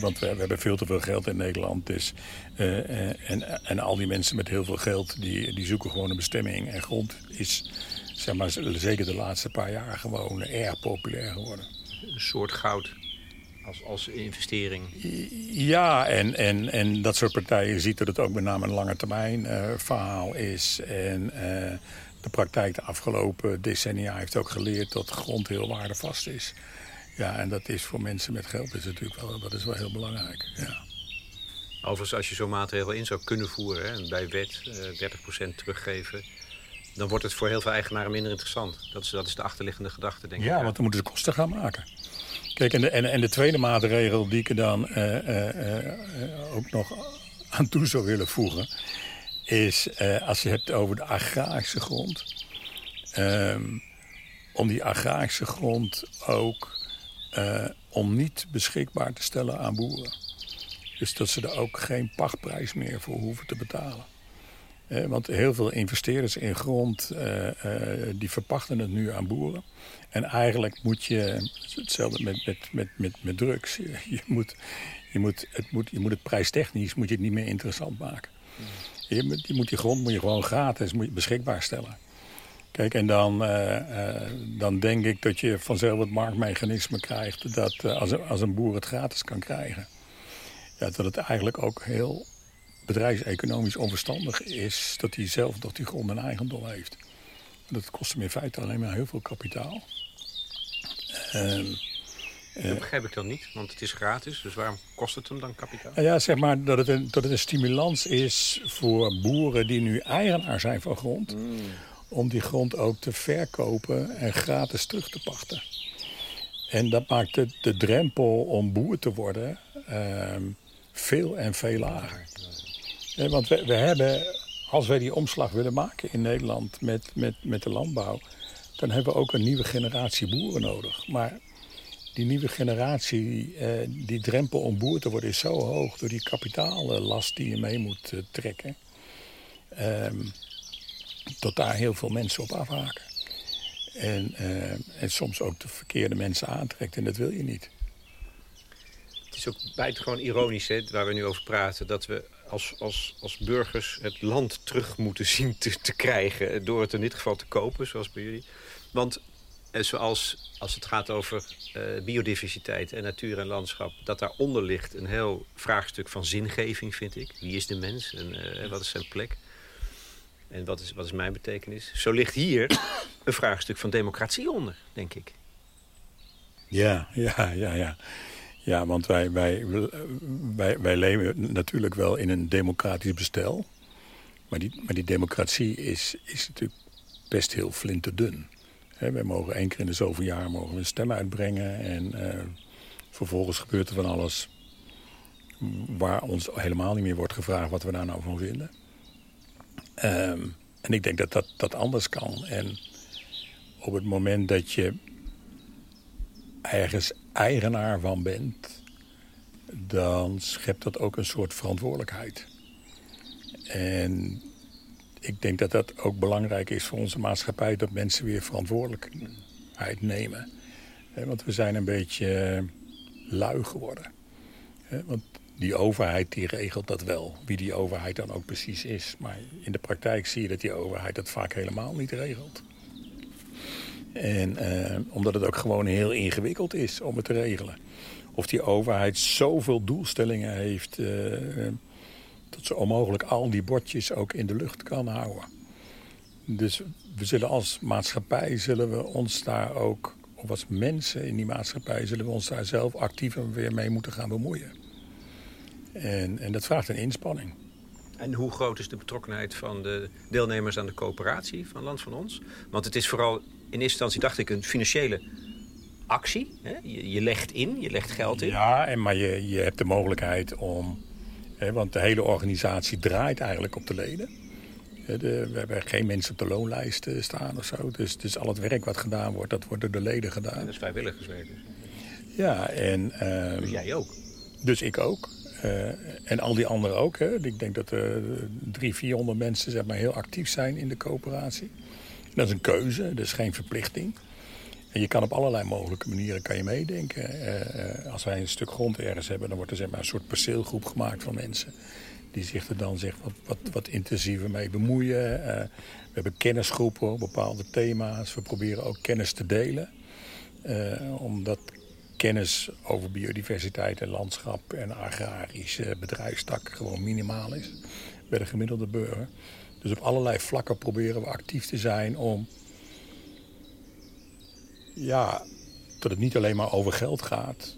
want we, hebben veel te veel geld in Nederland. Dus, uh, en, en al die mensen met heel veel geld die, die zoeken gewoon een bestemming. En grond is zeg maar, zeker de laatste paar jaar gewoon erg populair geworden. Een soort goud als, als investering. Ja, en, en, en dat soort partijen ziet dat het ook met name een lange termijn uh, verhaal is. En uh, de praktijk de afgelopen decennia heeft ook geleerd dat grond heel waardevast is. Ja, en dat is voor mensen met geld is natuurlijk wel, dat is wel heel belangrijk. Ja. Overigens, als je zo'n maatregel in zou kunnen voeren, hè, bij wet eh, 30% teruggeven dan wordt het voor heel veel eigenaren minder interessant. Dat is, dat is de achterliggende gedachte, denk ja, ik. Ja, want dan moeten ze kosten gaan maken. Kijk, en de, en, en de tweede maatregel die ik er dan uh, uh, ook nog aan toe zou willen voegen... is als je het over de agrarische grond... Um, om die agrarische grond ook om niet beschikbaar te stellen aan boeren. Dus dat ze er ook geen pachtprijs meer voor hoeven te betalen. Eh, want heel veel investeerders in grond, eh, eh, die verpachten het nu aan boeren. En eigenlijk moet je, hetzelfde met, met, met, met, met drugs, [LAUGHS] je moet, je, moet, het moet, je moet het prijstechnisch moet je het niet meer interessant maken. Je, moet, je moet die grond moet je gewoon gratis moet je beschikbaar stellen. Kijk, en dan, dan denk ik dat je vanzelf het marktmechanisme krijgt... dat als, als een boer het gratis kan krijgen... Ja, dat het eigenlijk ook heel bedrijfseconomisch onverstandig is... dat hij zelf nog die grond en eigendom heeft. Dat kost hem in feite alleen maar heel veel kapitaal. Ehm, dat eh, begrijp ik dan niet, want het is gratis. Dus waarom kost het hem dan kapitaal? Nou ja, zeg maar dat het, een, dat het een stimulans is voor boeren die nu eigenaar zijn van grond... Hmm. om die grond ook te verkopen en gratis terug te pachten. En dat maakt de, de drempel om boer te worden uh, veel en veel lager. Ja, want we, hebben, als wij die omslag willen maken in Nederland met, met, met de landbouw, dan hebben we ook een nieuwe generatie boeren nodig. Maar die nieuwe generatie, eh, die drempel om boer te worden is zo hoog door die kapitaallast die je mee moet eh, trekken. Ehm, dat daar heel veel mensen op afhaken. En, eh, en soms ook de verkeerde mensen aantrekt en dat wil je niet. Het is ook buitengewoon ironisch, hè, waar we nu over praten... dat we als, als, als burgers het land terug moeten zien te, krijgen... door het in dit geval te kopen, zoals bij jullie. Want eh, zoals als het gaat over uh, biodiversiteit en natuur en landschap... dat daaronder ligt een heel vraagstuk van zingeving, vind ik. Wie is de mens en uh, wat is zijn plek? En wat is, wat is mijn betekenis? Zo ligt hier een vraagstuk van democratie onder, denk ik. Ja, ja, ja, ja. Ja, want wij, wij, wij, leven natuurlijk wel in een democratisch bestel. Maar die, maar die democratie is, is natuurlijk best heel flinterdun. He, wij mogen één keer in de zoveel jaar mogen we een stem uitbrengen. En uh, vervolgens gebeurt er van alles waar ons helemaal niet meer wordt gevraagd wat we daar nou van vinden. Um, en ik denk dat, dat dat anders kan. En op het moment dat je ergens eigenaar van bent, dan schept dat ook een soort verantwoordelijkheid. En ik denk dat dat ook belangrijk is voor onze maatschappij, dat mensen weer verantwoordelijkheid nemen. Want we zijn een beetje lui geworden. Want die overheid die regelt dat wel, wie die overheid dan ook precies is. Maar in de praktijk zie je dat die overheid dat vaak helemaal niet regelt. En eh, omdat het ook gewoon heel ingewikkeld is om het te regelen. Of die overheid zoveel doelstellingen heeft... Uh, dat ze onmogelijk al die bordjes ook in de lucht kan houden. Dus we zullen als maatschappij zullen we ons daar ook... of als mensen in die maatschappij zullen we ons daar zelf actiever weer mee moeten gaan bemoeien. En, en dat vraagt een inspanning. En hoe groot is de betrokkenheid van de deelnemers aan de coöperatie van Land van Ons? Want het is vooral eerste instantie, dacht ik, een financiële actie. Hè? Je, je, legt in, je legt geld in. Ja, en, maar je, je hebt de mogelijkheid om... Hè, want de hele organisatie draait eigenlijk op de leden. De, we hebben geen mensen op de loonlijst staan of zo. Dus, dus al het werk wat gedaan wordt, dat wordt door de leden gedaan. En dat is vrijwilligerswerk dus. Ja, en... Uh, dus jij ook? Dus ik ook. Uh, en al die anderen ook. Hè. Ik denk dat er drie, vierhonderd mensen zeg maar, heel actief zijn in de coöperatie. Dat is een keuze, dat is geen verplichting. En je kan op allerlei mogelijke manieren kan je meedenken. Uh, als wij een stuk grond ergens hebben, dan wordt er zeg maar, een soort perceelgroep gemaakt van mensen. Die zich er dan zeg, wat, wat, intensiever mee bemoeien. Uh, we hebben kennisgroepen op bepaalde thema's. We proberen ook kennis te delen. Omdat kennis over biodiversiteit en landschap en agrarische bedrijfstak gewoon minimaal is bij de gemiddelde burger. Dus op allerlei vlakken proberen we actief te zijn om... Ja, dat het niet alleen maar over geld gaat...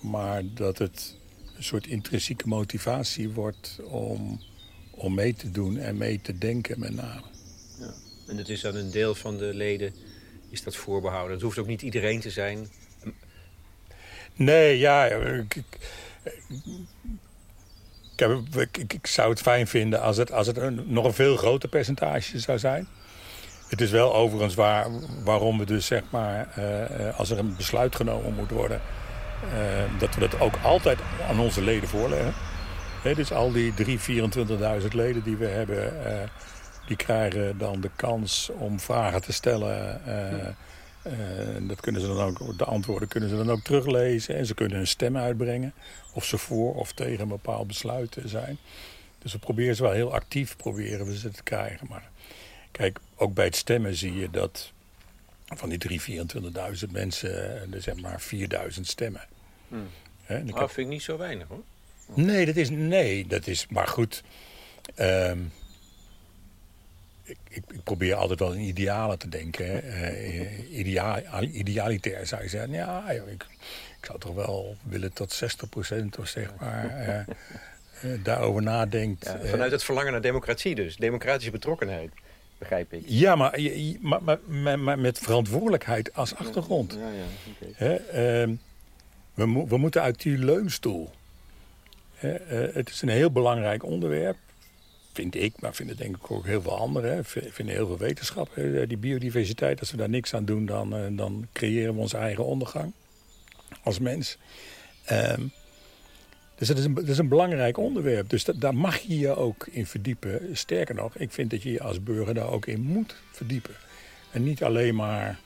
maar dat het een soort intrinsieke motivatie wordt om, om mee te doen en mee te denken met name. Ja. En het is aan een deel van de leden is dat voorbehouden. Het hoeft ook niet iedereen te zijn. Nee, ja, ik, ik, ik, zou het fijn vinden als het, als het een, nog een veel groter percentage zou zijn. Het is wel overigens waar, waarom we dus zeg maar, uh, als er een besluit genomen moet worden... Uh, dat we dat ook altijd aan onze leden voorleggen. Dus al die 3, 24.000 leden die we hebben... Die krijgen dan de kans om vragen te stellen... Dat kunnen ze dan ook, de antwoorden kunnen ze dan ook teruglezen. En ze kunnen hun stem uitbrengen. Of ze voor of tegen een bepaald besluit zijn. Dus we proberen ze wel heel actief proberen we ze te krijgen. Maar kijk, ook bij het stemmen zie je dat van die 3.000, 24.000 mensen, er zijn maar 4.000 stemmen. Hmm. He, dat vind ik niet zo weinig hoor. Nee, dat is, nee, dat is maar goed. Um, ik, ik, probeer altijd wel in idealen te denken. Uh, idealitair zou je zeggen. Ja, ik, ik zou toch wel willen dat 60% of zeg maar uh, uh, daarover nadenkt. Ja, vanuit het verlangen naar democratie dus. Democratische betrokkenheid, begrijp ik. Ja, maar, maar, maar, maar met verantwoordelijkheid als achtergrond. Ja, ja, okay. Ehm, we, we moeten uit die leunstoel. het is een heel belangrijk onderwerp vind ik, maar vinden denk ik ook heel veel anderen. Vinden heel veel wetenschappers. Die biodiversiteit, als we daar niks aan doen, dan, eh, dan creëren we onze eigen ondergang als mens. Um, dus dat is, een, is een belangrijk onderwerp. Dus daar mag je je ook in verdiepen. Sterker nog, ik vind dat je je als burger daar ook in moet verdiepen. En niet alleen maar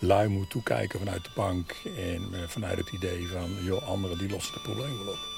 lui moet toekijken vanuit de bank en eh, vanuit het idee van, joh, anderen die lossen het probleem wel op.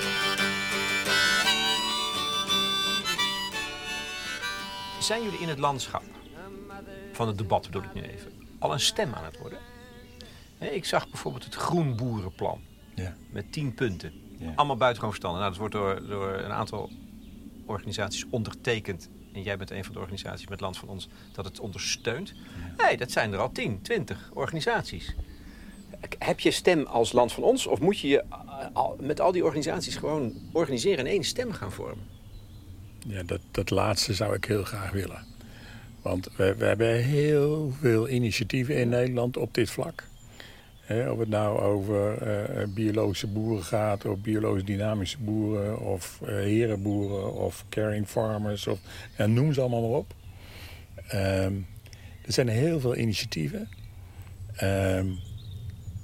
Zijn jullie in het landschap van het debat, bedoel ik nu even, al een stem aan het worden? Ik zag bijvoorbeeld het Groenboerenplan Ja. met tien punten. Ja. Allemaal buitengewoon verstandig. Nou, dat wordt door, door een aantal organisaties ondertekend. En jij bent een van de organisaties met Land van Ons dat het ondersteunt. Nee, dat zijn er al 10, 20 organisaties. Heb je stem als Land van Ons? Of moet je je eh, met al die organisaties gewoon organiseren en één stem gaan vormen? Ja, dat, dat laatste zou ik heel graag willen. Want we, we hebben heel veel initiatieven in Nederland op dit vlak. Of het nou over eh, biologische boeren gaat, of biologisch dynamische boeren, of eh, herenboeren, of caring farmers, of noem ze allemaal maar op. Ehm, er zijn heel veel initiatieven. Ehm,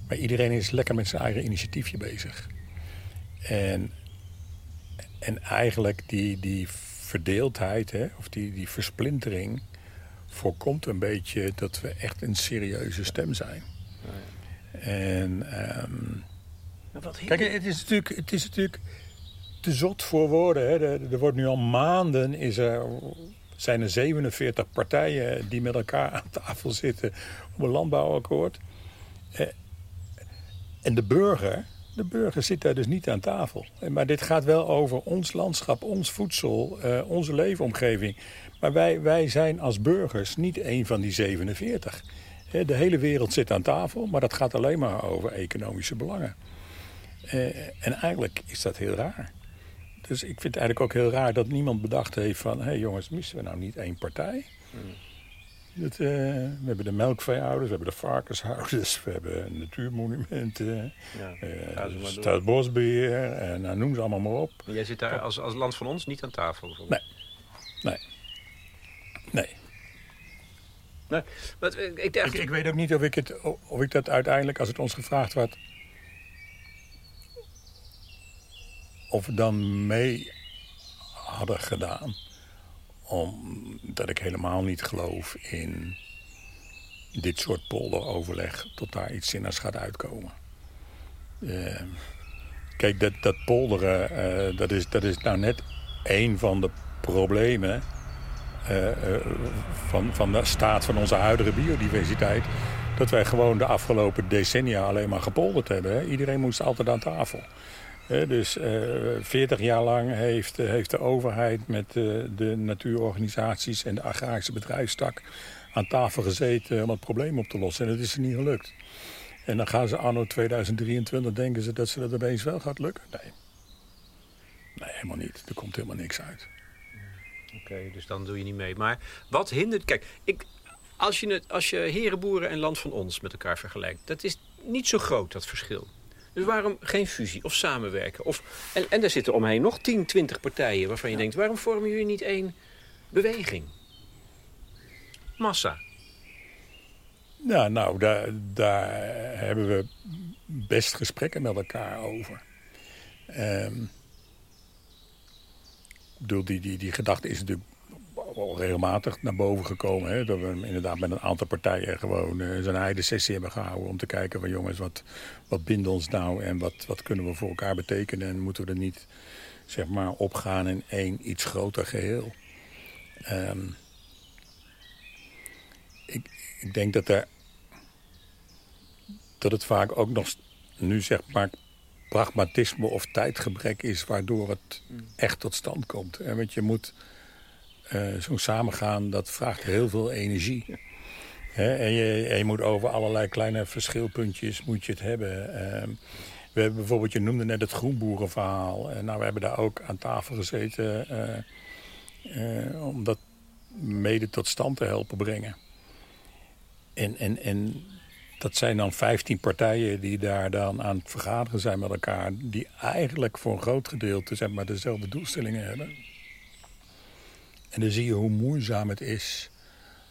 maar iedereen is lekker met zijn eigen initiatiefje bezig. En en eigenlijk die, die verdeeldheid, hè, of die, die versplintering, voorkomt een beetje dat we echt een serieuze stem zijn. En ehm, kijk, het is, natuurlijk, het is natuurlijk te zot voor woorden. Hè. Er, er wordt nu al maanden, is er, zijn er 47 partijen die met elkaar aan tafel zitten op een landbouwakkoord. Eh, En de burger, de burger zit daar dus niet aan tafel. Eh, Maar dit gaat wel over ons landschap, ons voedsel, eh, onze leefomgeving. Maar wij, wij zijn als burgers niet een van die 47. Hè, De hele wereld zit aan tafel, maar dat gaat alleen maar over economische belangen. Eh, en eigenlijk is dat heel raar. Dus ik vind het eigenlijk ook heel raar dat niemand bedacht heeft van... hé hey jongens, missen we nou niet één partij? Dat, eh, we hebben de melkveehouders, we hebben de varkenshouders... we hebben natuurmonumenten, Ja, eh maar door. Staatsbosbeheer... en nou, noem ze allemaal maar op. Jij zit daar als, als land van ons niet aan tafel. Nee. Nee. Nee. Eh, ik dacht, Ik, ik weet ook niet of ik, het, of ik dat uiteindelijk, als het ons gevraagd wordt... of we dan mee hadden gedaan. Omdat ik helemaal niet geloof in dit soort polderoverleg... tot daar iets zinnigs gaat uitkomen. Eh, kijk, dat, dat polderen, eh, dat, is, dat is nou net één van de problemen eh, van, van de staat van onze huidige biodiversiteit. Dat wij gewoon de afgelopen decennia alleen maar gepolderd hebben. Hè. Iedereen moest altijd aan tafel. Dus eh 40 jaar lang heeft, eh, heeft de overheid met eh, de natuurorganisaties en de agrarische bedrijfstak aan tafel gezeten om het probleem op te lossen. En dat is er niet gelukt. En dan gaan ze anno 2023 denken ze dat ze dat opeens wel gaat lukken. Nee. Nee, helemaal niet. Er komt helemaal niks uit. Oké, dus dan doe je niet mee. Maar wat hindert... Kijk, ik, als, je als je herenboeren en land van ons met elkaar vergelijkt... dat is niet zo groot, dat verschil. Dus waarom geen fusie of samenwerken? Of, en, en daar zitten omheen nog 10, 20 partijen waarvan je denkt... waarom vormen jullie niet één beweging? Massa. Ja, nou, daar, daar hebben we best gesprekken met elkaar over. Ehm, ik bedoel, die, die, die gedachte is natuurlijk wel regelmatig naar boven gekomen. Hè? Dat we inderdaad met een aantal partijen gewoon eh, zo'n heide sessie hebben gehouden... om te kijken van jongens, wat, wat bindt ons nou en wat, wat kunnen we voor elkaar betekenen... en moeten we er niet zeg maar, opgaan in één iets groter geheel. Ehm, ik, ik denk dat er dat het vaak ook nog nu zeg maar pragmatisme of tijdgebrek is waardoor het echt tot stand komt. En want je moet zo'n samengaan, dat vraagt heel veel energie. En, je, en je moet over allerlei kleine verschilpuntjes moet je het hebben. Ehm, we hebben bijvoorbeeld, je noemde net het groenboerenverhaal. En nou, we hebben daar ook aan tafel gezeten eh, eh, om dat mede tot stand te helpen brengen. En, en, en dat zijn dan 15 partijen die daar dan aan het vergaderen zijn met elkaar. Die eigenlijk voor een groot gedeelte zeg maar, dezelfde doelstellingen hebben. En dan zie je hoe moeizaam het is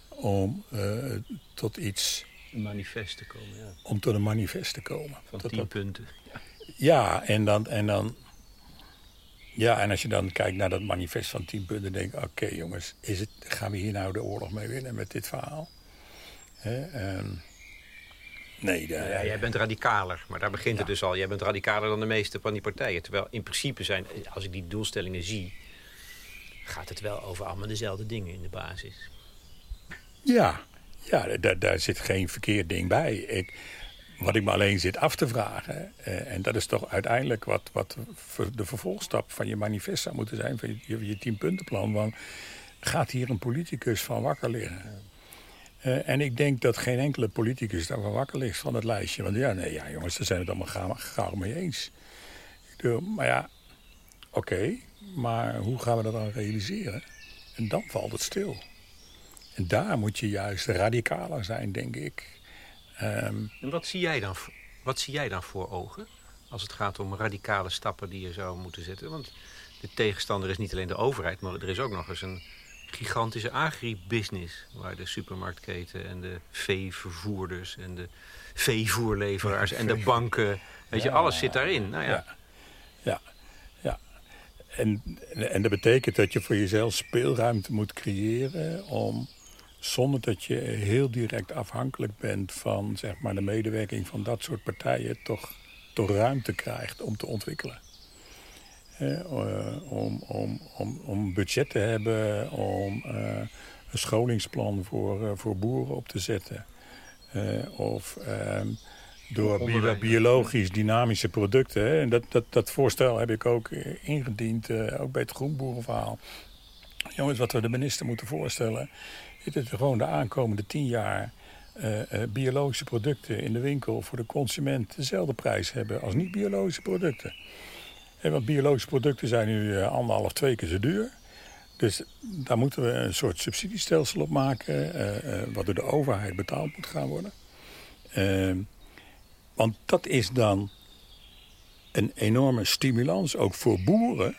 om uh, tot iets. Een manifest te komen, ja. Om tot een manifest te komen. Van tien punten. Ja, en, dan, en dan. Ja, en als je dan kijkt naar dat manifest van tien punten, denk ik: oké jongens, is het, gaan we hier nou de oorlog mee winnen met dit verhaal? Hè? Um, Nee, ja, jij bent radicaler, maar daar begint het dus al. Jij bent radicaler dan de meeste van die partijen. Terwijl in principe zijn, als ik die doelstellingen zie... gaat het wel over allemaal dezelfde dingen in de basis. Ja, ja daar, daar zit geen verkeerd ding bij. Ik, wat ik me alleen zit af te vragen... Eh, en dat is toch uiteindelijk wat, wat de vervolgstap van je manifest zou moeten zijn... van je, je tienpuntenplan. Want gaat hier een politicus van wakker liggen? Uh, en ik denk dat geen enkele politicus daarvan wakker ligt van het lijstje. Want ja, nee, ja jongens, daar zijn we het allemaal gauw mee eens. Ik bedoel, maar ja, oké, maar hoe gaan we dat dan realiseren? En dan valt het stil. En daar moet je juist radicaler zijn, denk ik. Um, en wat zie, jij dan, wat zie jij dan voor ogen? Als het gaat om radicale stappen die je zou moeten zetten. Want de tegenstander is niet alleen de overheid, maar er is ook nog eens een gigantische agribusiness. Waar de supermarktketen en de veevervoerders en de veevoerleveraars en de banken. Weet je, alles zit daarin. Nou ja. ja. En, en dat betekent dat je voor jezelf speelruimte moet creëren om zonder dat je heel direct afhankelijk bent van zeg maar, de medewerking van dat soort partijen, toch, toch ruimte krijgt om te ontwikkelen. Eh, om, om, om, om budget te hebben, om uh, een scholingsplan voor, uh, voor boeren op te zetten. of ehm, door biologisch dynamische producten. Hè. En dat, dat, dat voorstel heb ik ook ingediend, ook bij het groenboerenverhaal. Jongens, wat we de minister moeten voorstellen... is dat we gewoon de aankomende tien jaar... biologische producten in de winkel voor de consument dezelfde prijs hebben als niet-biologische producten. Want biologische producten zijn nu eh, anderhalf, twee keer zo duur. Dus daar moeten we een soort subsidiestelsel op maken, uh, wat door de overheid betaald moet gaan worden. Want dat is dan een enorme stimulans, ook voor boeren,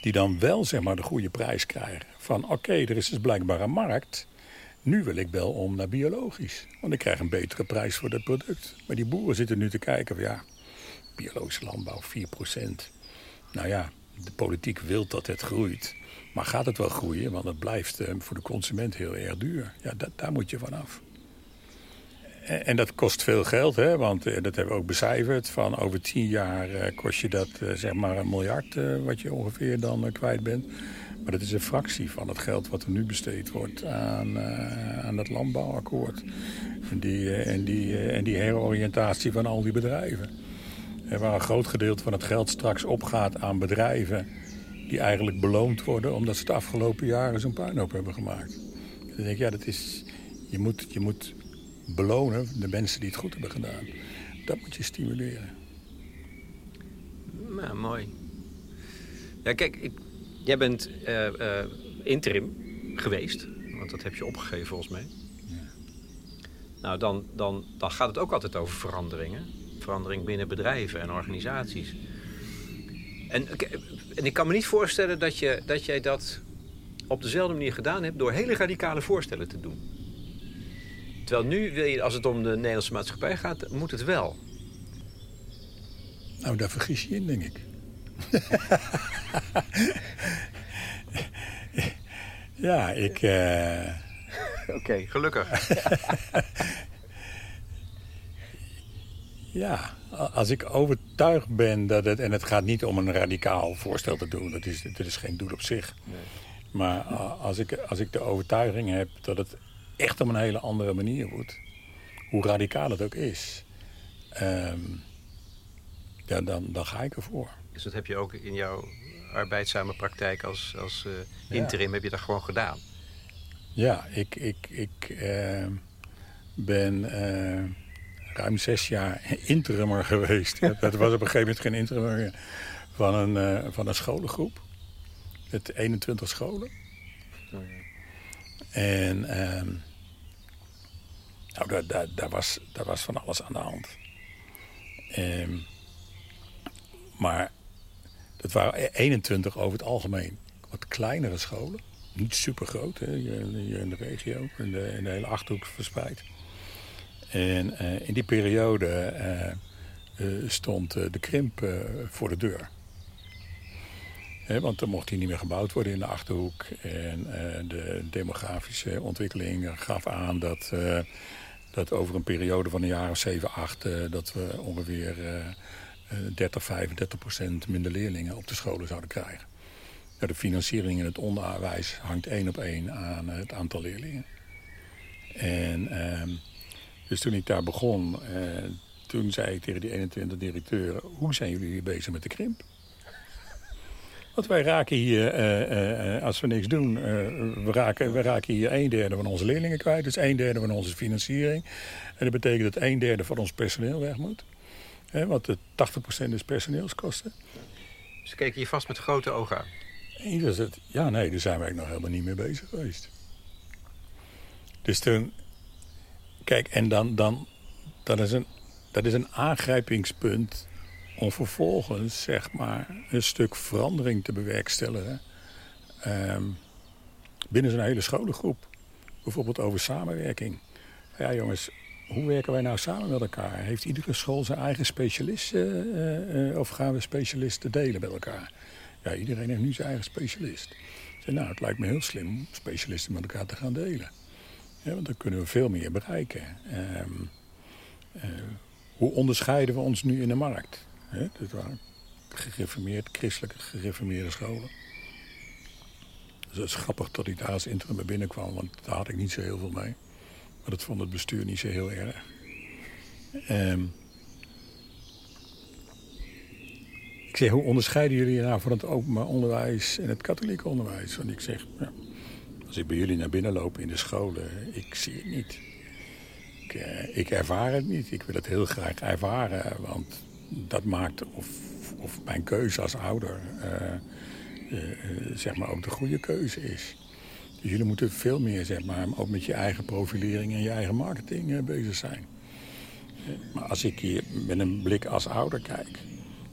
die dan wel zeg maar, de goede prijs krijgen. Van oké, er is dus blijkbaar een markt, nu wil ik wel om naar biologisch. Want ik krijg een betere prijs voor dat product. Maar die boeren zitten nu te kijken van ja, biologische landbouw 4%. Nou ja, de politiek wil dat het groeit. Maar gaat het wel groeien? Want het blijft eh, voor de consument heel erg duur. Ja, dat, daar moet je vanaf. En, en dat kost veel geld, hè? want eh, dat hebben we ook becijferd. Van over tien jaar eh, kost je dat zeg maar een miljard wat je ongeveer dan kwijt bent. Maar dat is een fractie van het geld wat er nu besteed wordt aan, aan het landbouwakkoord. En die, en, die, en die heroriëntatie van al die bedrijven waar een groot gedeelte van het geld straks opgaat aan bedrijven... die eigenlijk beloond worden omdat ze het afgelopen jaren zo'n puinhoop hebben gemaakt. Dan denk ik, ja, dat is, je, moet, je moet belonen de mensen die het goed hebben gedaan. Dat moet je stimuleren. Nou, mooi. Ja, kijk, ik, jij bent uh, uh, interim geweest. Want dat heb je opgegeven volgens mij. Ja. Nou, dan, dan, dan gaat het ook altijd over veranderingen verandering binnen bedrijven en organisaties. En, en ik kan me niet voorstellen dat, je, dat jij dat op dezelfde manier gedaan hebt door hele radicale voorstellen te doen. Terwijl nu, wil je, als het om de Nederlandse maatschappij gaat, moet het wel. Nou, daar vergis je in, denk ik. [LAUGHS] ja, ik... Uh... Oké, gelukkig. [LAUGHS] Ja, als ik overtuigd ben dat het... en het gaat niet om een radicaal voorstel te doen. Dat is, dat is geen doel op zich. Nee. Maar als ik, als ik de overtuiging heb dat het echt op een hele andere manier moet... hoe radicaal het ook is... Um, ja, dan, dan ga ik ervoor. Dus dat heb je ook in jouw arbeidzame praktijk als, als uh, interim... heb je dat gewoon gedaan? Ja, ik, ik, ik uh, ben... Uh, ruim zes jaar [LAUGHS] interimmer geweest. dat was op een gegeven moment geen interimmer meer. Van een, uh, van een scholengroep. Met 21 scholen. En uh, Nou, daar, was, was van alles aan de hand. Ehm, maar dat waren 21 over het algemeen wat kleinere scholen. Niet super groot, hè, hier in de regio, in de, in hele achterhoek verspreid. En eh, in die periode eh, eh, stond de krimp voor de deur. Want er mocht hier niet meer gebouwd worden in de Achterhoek. En de demografische ontwikkeling gaf aan dat, dat over een periode van een jaar of 7, 8... dat we ongeveer 30, 35 procent minder leerlingen op de scholen zouden krijgen. de financiering in het onderwijs hangt één op één aan het aantal leerlingen. En ehm, dus toen ik daar begon, eh, toen zei ik tegen die 21 directeuren... hoe zijn jullie bezig met de krimp? Want wij raken hier, eh, eh, als we niks doen, we, raken, we raken hier een derde van onze leerlingen kwijt. Dus een derde van onze financiering. En dat betekent dat een derde van ons personeel weg moet. want de 80% is personeelskosten. Ze keken je vast met grote ogen aan. het, ja, nee, daar zijn wij nog helemaal niet mee bezig geweest. Dus toen, Kijk, en dan, dan dat, is een, dat is een aangrijpingspunt om vervolgens zeg maar, een stuk verandering te bewerkstelligen um, binnen zo'n hele scholengroep. Bijvoorbeeld over samenwerking. Ja jongens, hoe werken wij nou samen met elkaar? Heeft iedere school zijn eigen specialist uh, uh, of gaan we specialisten delen met elkaar? Ja, iedereen heeft nu zijn eigen specialist. Zei, nou, het lijkt me heel slim om specialisten met elkaar te gaan delen. Ja, want dan kunnen we veel meer bereiken. Ehm, eh, hoe onderscheiden we ons nu in de markt? Dat waren gereformeerd, christelijke gereformeerde scholen. Dus het is grappig dat ik daar als interim binnenkwam, want daar had ik niet zo heel veel mee. Maar dat vond het bestuur niet zo heel erg. Um, ik zeg, hoe onderscheiden jullie nou van het openbaar onderwijs en het katholiek onderwijs? Want ik zeg, ja, als ik bij jullie naar binnen loop in de scholen, ik zie het niet. Ik, eh, ik ervaar het niet. Ik wil het heel graag ervaren, want dat maakt of, of mijn keuze als ouder eh, eh, zeg maar ook de goede keuze is. Dus jullie moeten veel meer zeg maar, ook met je eigen profilering en je eigen marketing bezig zijn. Maar als ik hier met een blik als ouder kijk...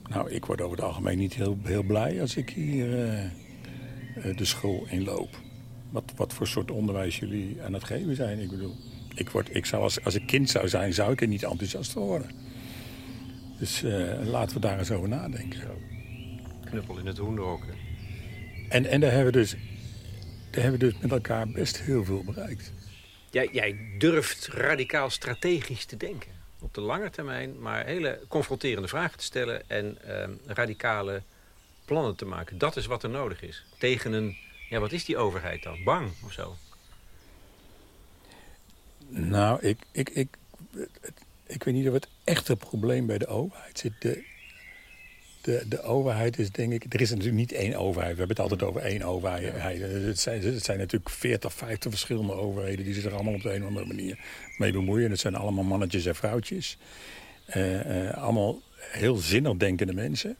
Nou, ik word over het algemeen niet heel, heel blij als ik hier de school inloop wat, wat voor soort onderwijs jullie aan het geven zijn. Ik bedoel, ik word, ik zou als, als ik kind zou zijn, zou ik er niet enthousiast voor worden. Dus uh, laten we daar eens over nadenken. Knuppel in het hoenderhok. En, en daar, hebben we dus, daar hebben we dus met elkaar best heel veel bereikt. Jij, jij durft radicaal strategisch te denken. Op de lange termijn, maar hele confronterende vragen te stellen... en uh, radicale plannen te maken. Dat is wat er nodig is. Tegen een ja, wat is die overheid dan? Bang of zo? Nou, ik, ik, ik, ik weet niet of het echte probleem bij de overheid zit. De, de, de overheid is denk ik... Er is natuurlijk niet één overheid. We hebben het altijd over één overheid. Het, zijn, het zijn natuurlijk 40, 50 verschillende overheden... die zich er allemaal op de een of andere manier mee bemoeien. Het zijn allemaal mannetjes en vrouwtjes. Uh, uh, allemaal heel zinnig denkende mensen.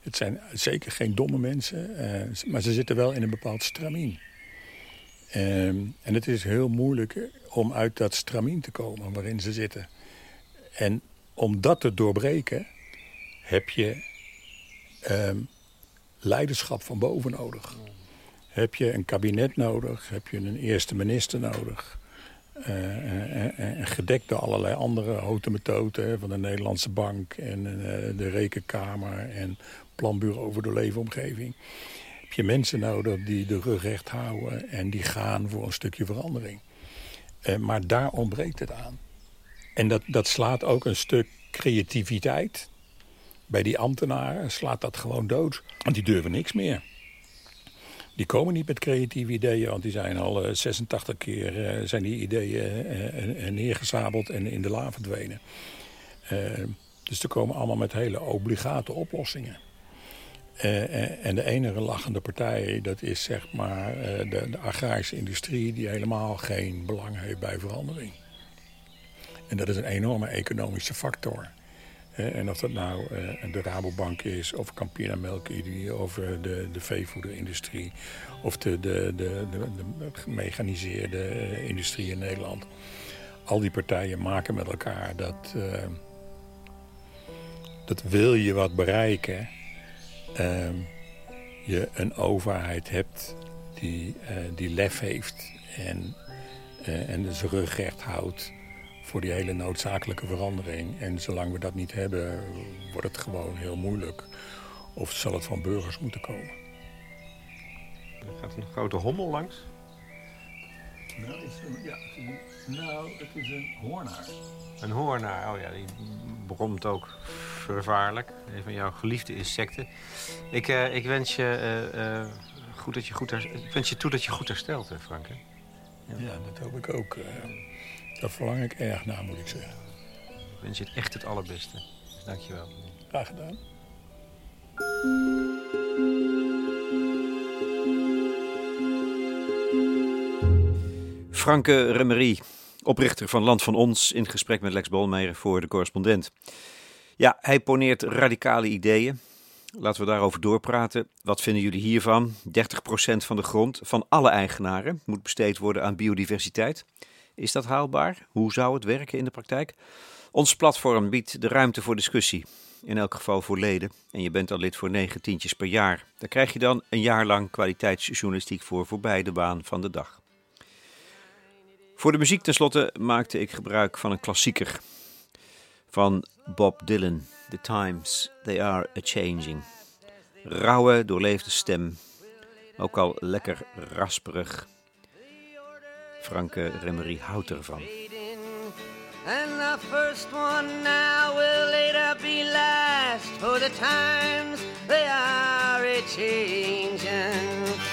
Het zijn zeker geen domme mensen, uh, maar ze zitten wel in een bepaald stramien. Um, en het is heel moeilijk om uit dat stramien te komen waarin ze zitten. En om dat te doorbreken heb je um, leiderschap van boven nodig. Heb je een kabinet nodig, heb je een eerste minister nodig... Uh, en, gedekt door allerlei andere houten methoden van de Nederlandse Bank en de Rekenkamer en planbureau voor de leefomgeving. Heb je mensen nodig die de rug recht houden en die gaan voor een stukje verandering. maar daar ontbreekt het aan. En dat, dat slaat ook een stuk creativiteit. Bij die ambtenaren slaat dat gewoon dood. Want die durven niks meer. Die komen niet met creatieve ideeën, want die zijn al 86 eh, keer uh, zijn die ideeën uh, neergezabeld en in de la verdwenen. dus ze komen allemaal met hele obligate oplossingen. en de enige lachende partij, dat is zeg maar de, de, agrarische industrie... die helemaal geen belang heeft bij verandering. En dat is een enorme economische factor. En of dat nou uh, de Rabobank is, of Campina Melk of de, de veevoederindustrie, of de, de, de, de, gemechaniseerde industrie in Nederland. al die partijen maken met elkaar dat, uh, dat wil je wat bereiken, uh, je een overheid hebt die, die lef heeft en, en zijn rug recht houdt voor die hele noodzakelijke verandering. En zolang we dat niet hebben, wordt het gewoon heel moeilijk. Of zal het van burgers moeten komen. Er gaat een grote hommel langs. Nou, is een, ja, nou, het is een hoornaar. Een hoornaar, oh ja, die bromt ook vervaarlijk. Een van jouw geliefde insecten. Ik, uh, ik wens je uh, uh, goed dat je goed ik wens je toe dat je goed herstelt, Frank. Hè? Ja. ja. dat hoop ik ook. Daar verlang ik erg naar, moet ik zeggen. Ik wens je het echt het allerbeste. Dus dank je wel. Graag gedaan. Franke Remery, oprichter van Land van Ons, in gesprek met Lex Bolmeijer voor de correspondent. Ja, hij poneert radicale ideeën. Laten we daarover doorpraten. Wat vinden jullie hiervan? 30% van de grond van alle eigenaren moet besteed worden aan biodiversiteit. Is dat haalbaar? Hoe zou het werken in de praktijk? Ons platform biedt de ruimte voor discussie. In elk geval voor leden. En je bent al lid voor negen tientjes per jaar. Daar krijg je dan een jaar lang kwaliteitsjournalistiek voor voorbij de baan van de dag. Voor de muziek tenslotte maakte ik gebruik van een klassieker. Van Bob Dylan. The times, they are a-changing. Rauwe, doorleefde stem. Ook al lekker rasperig. Franke Remery houdt ervan. And the first one now will later be last For the times they are a-changing